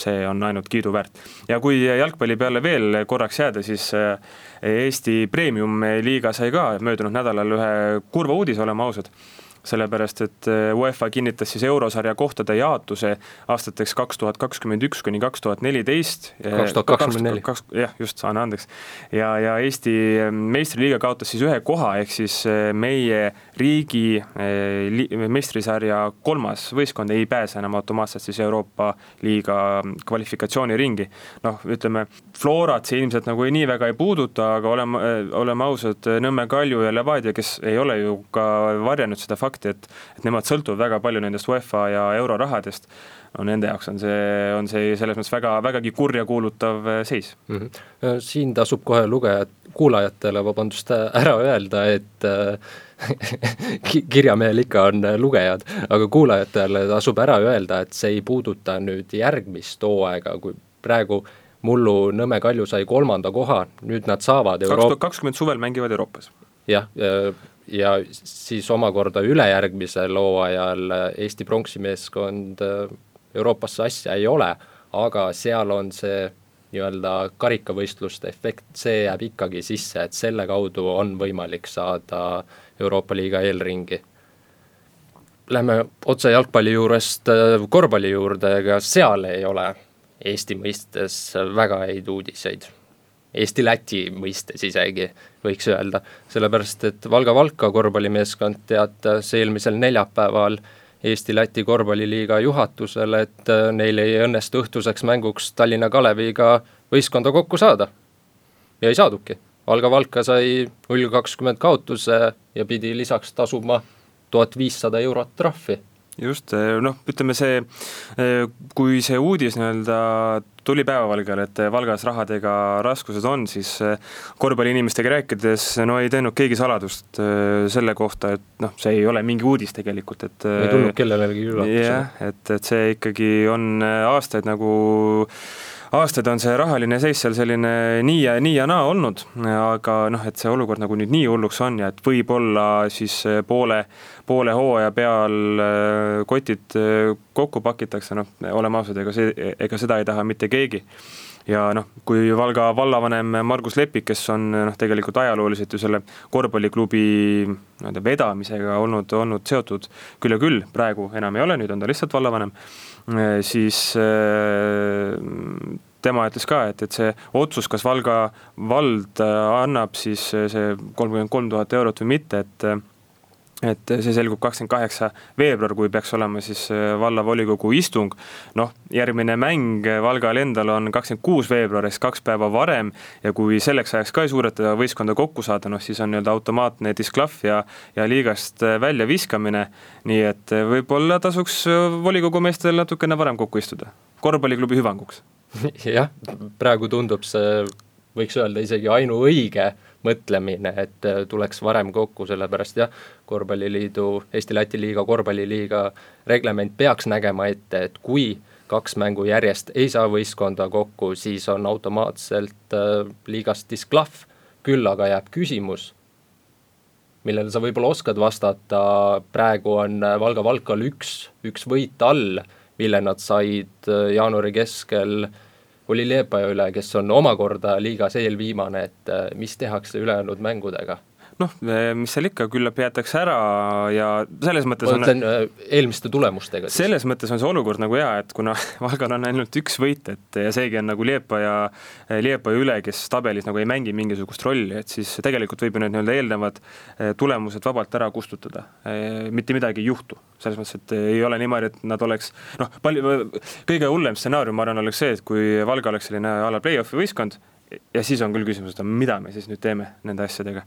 Speaker 1: see on ainult kiiduväärt. ja kui jalgpalli peale veel korraks jääda, siis eh, Eesti Premium-liiga sai ka möödunud nädalal ühe kurva uudise, oleme ausad sellepärast et eh, UEFA kinnitas siis eurosarja kohtade jaotuse aastateks kaks tuhat kakskümmend üks kuni kaks tuhat neliteist.
Speaker 2: kaks tuhat kakskümmend neli.
Speaker 1: jah, just, anna andeks. ja, ja Eesti eh, meistriliiga kaotas siis ühe koha, ehk siis eh, meie riigi meistrisarja kolmas võistkond ei pääse enam automaatselt siis Euroopa liiga kvalifikatsiooniringi. noh, ütleme, Florat see ilmselt nagu nii väga ei puuduta, aga oleme, oleme ausad, Nõmme Kalju ja Levadia, kes ei ole ju ka varjanud seda fakti, et, et nemad sõltuvad väga palju nendest UEFA ja eurorahadest. no nende jaoks on see, on see selles mõttes väga, vägagi kurjakuulutav äh, seis
Speaker 2: mm. -hmm. siin tasub kohe lugejad, kuulajatele, vabandust, ära öelda, et äh, *laughs* kirjamehel ikka on lugejad, aga kuulajatele tasub ära öelda, et see ei puuduta nüüd järgmist hooaega, kui praegu mullu Nõmme Kalju sai kolmanda koha, nüüd nad saavad
Speaker 1: kaks tuhat kakskümmend suvel mängivad Euroopas.
Speaker 2: jah, ja siis omakorda ülejärgmisel hooajal Eesti pronksimeeskond äh, Euroopasse asja ei ole, aga seal on see nii-öelda karikavõistluste efekt, see jääb ikkagi sisse, et selle kaudu on võimalik saada Euroopa liiga eelringi. Lähme otse jalgpalli juurest äh, korvpalli juurde, ega seal ei ole Eesti mõistes väga häid uudiseid Eesti-Läti mõistes isegi, võiks öelda. sellepärast, et Valga-Valka korvpallimeeskond teatas eelmisel neljapäeval Eesti-Läti korvpalliliiga juhatusele, et neil ei õnnestu õhtuseks mänguks Tallinna Kaleviga võistkonda kokku saada. ja ei saadudki. Valga-Valka sai null kakskümmend kaotuse ja pidi lisaks tasuma tuhat viissada eurot trahvi
Speaker 1: just, noh, ütleme see, kui see uudis nii-öelda tuli päevavalgele, et Valgas rahadega raskused on, siis korvpalliinimestega rääkides no ei teinud keegi saladust selle kohta, et noh, see ei ole mingi uudis tegelikult, et
Speaker 2: ei tulnud kellelegi üllatusena.
Speaker 1: jah, et, et see ikkagi on aastaid nagu aastaid on see rahaline seis seal selline nii ja nii ja naa olnud, aga noh, et see olukord nagu nüüd nii hulluks on ja et võib-olla siis poole, poole hooaja peal äh, kotid äh, kokku pakitakse, noh, oleme ausad, ega see, ega seda ei taha mitte keegi. Ja noh, kui Valga vallavanem Margus Lepik, kes on noh, tegelikult ajalooliselt ju selle korvpalliklubi nii-öelda vedamisega olnud, olnud seotud küll ja küll, praegu enam ei ole, nüüd on ta lihtsalt vallavanem siis äh, tema ütles ka, et, et see otsus, kas Valga vald äh, annab siis see kolmkümmend kolm tuhat eurot või mitte, et et see selgub kakskümmend kaheksa veebruar, kui peaks olema siis äh, vallavolikogu istung. noh, järgmine mäng Valgal endal on kakskümmend kuus veebruar ehk kaks päeva varem ja kui selleks ajaks ka ei suudeta võistkonda kokku saada, noh siis on nii-öelda automaatne disklahv ja, ja liigast väljaviskamine. nii et võib-olla tasuks volikogu meestel natukene varem kokku istuda, korvpalliklubi hüvanguks. *laughs*
Speaker 2: jah, praegu tundub see, võiks öelda isegi ainuõige mõtlemine, et äh, tuleks varem kokku, sellepärast jah, korvpalliliidu, Eesti-Läti liiga, korvpalliliiga reglement peaks nägema ette, et kui kaks mängu järjest ei saa võistkonda kokku, siis on automaatselt äh, liigast disklahv, küll aga jääb küsimus, millele sa võib-olla oskad vastata, praegu on äh, Valga Valkal üks, üks võit all, mille nad said jaanuari keskel äh, oli Liepaja üle, kes on omakorda liigas eelviimane, et äh, mis tehakse ülejäänud mängudega?
Speaker 1: Noh, mis seal ikka, küllap jäetakse ära ja selles mõttes
Speaker 2: ma ütlen on, eelmiste tulemustega.
Speaker 1: selles mõttes on see olukord nagu hea, et kuna *laughs* Valgal on ainult üks võit, et ja seegi on nagu Liepa ja, Liepa ja üle, kes tabelis nagu ei mängi mingisugust rolli, et siis tegelikult võib ju need nii-öelda eelnevad tulemused vabalt ära kustutada. mitte midagi ei juhtu, selles mõttes, et ei ole niimoodi, et nad oleks noh, palju, kõige hullem stsenaarium, ma arvan, oleks see, et kui Valga oleks selline a la play-off'i võistkond ja siis on küll küsimus, et mida me siis nüüd teeme nende asjadega.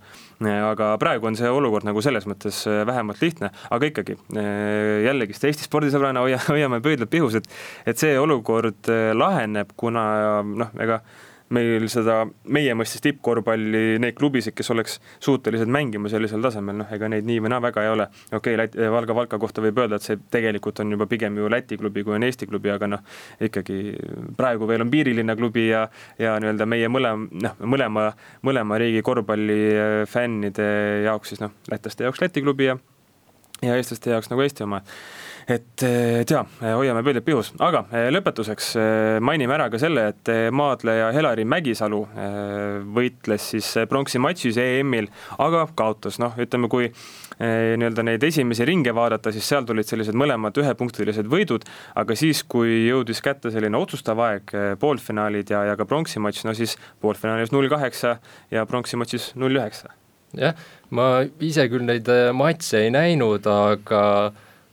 Speaker 1: aga praegu on see olukord nagu selles mõttes äh, vähemalt lihtne, aga ikkagi äh, jällegist Eesti spordisõbrana hoia, hoiame pöidlad pihus, et, et see olukord äh, laheneb, kuna noh, ega meil seda, meie mõistes tippkorvpalli, neid klubisid, kes oleks suutelised mängima sellisel tasemel, noh, ega neid nii või naa väga ei ole. okei okay,, Valga Valka kohta võib öelda, et see tegelikult on juba pigem ju Läti klubi, kui on Eesti klubi, aga noh, ikkagi praegu veel on piirilinna klubi ja, ja nii-öelda meie mõlema, noh, mõlema, mõlema riigi korvpallifännide jaoks siis noh, lätlaste jaoks Läti klubi ja ja eestlaste jaoks nagu Eesti oma et, et jaa, hoiame pöidlad pihus, aga eh, lõpetuseks eh, mainime ära ka selle, et eh, maadleja Helari Mägisalu võitles siis pronksi matšis EM-il, aga kaotas, noh, ütleme, kui nii-öelda neid esimesi ringe vaadata, siis seal tulid sellised mõlemad ühepunktilised võidud, aga siis, kui jõudis kätte selline otsustav aeg, poolfinaalid ja, ja ka pronksi matš, no siis poolfinaalis null kaheksa ja pronksi matšis null üheksa.
Speaker 2: Jah, ma ise küll neid matše ei näinud, aga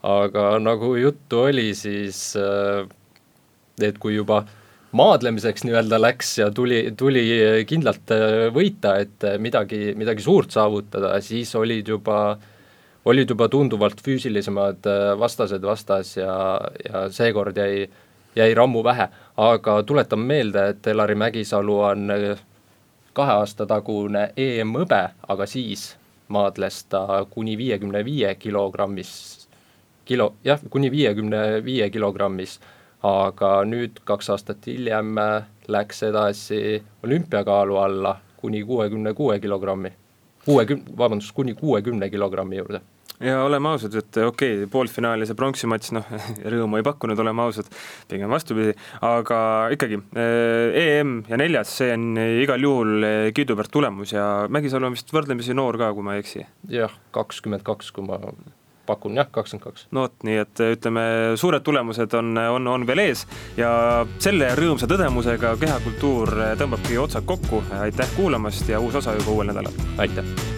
Speaker 2: aga nagu juttu oli, siis äh, et kui juba maadlemiseks nii-öelda läks ja tuli, tuli kindlalt äh, võita, et äh, midagi, midagi suurt saavutada, siis olid juba, olid juba tunduvalt füüsilisemad vastased vastas ja, ja seekord jäi, jäi rammu vähe. aga tuletan meelde, et Elari Mägisalu on kahe aasta tagune EM-hõbe, aga siis maadles ta kuni viiekümne viie kilogrammis kilo, jah, kuni viiekümne viie kilogrammis, aga nüüd kaks aastat hiljem äh, läks edasi olümpiakaalu alla kuni kuuekümne kuue kilogrammi. kuuekümne, vabandust, kuni kuuekümne kilogrammi juurde
Speaker 1: ja oleme ausad, et okei okay,, poolfinaal ja see pronksi matš, noh, *laughs* rõõmu ei pakkunud, oleme ausad, pigem vastupidi, aga ikkagi äh, EM ja neljas, see on igal juhul äh, kiiduväärt tulemus ja Mägisalu on vist võrdlemisi noor ka, kui ma ei eksi.
Speaker 2: jah, kakskümmend kaks, kui ma pakun jah, kakskümmend kaks.
Speaker 1: no vot, nii et ütleme, suured tulemused on, on, on veel ees ja selle rõõmsa tõdemusega Kehakultuur tõmbabki otsad kokku, aitäh kuulamast ja uus osa juba uuel nädalal.
Speaker 2: aitäh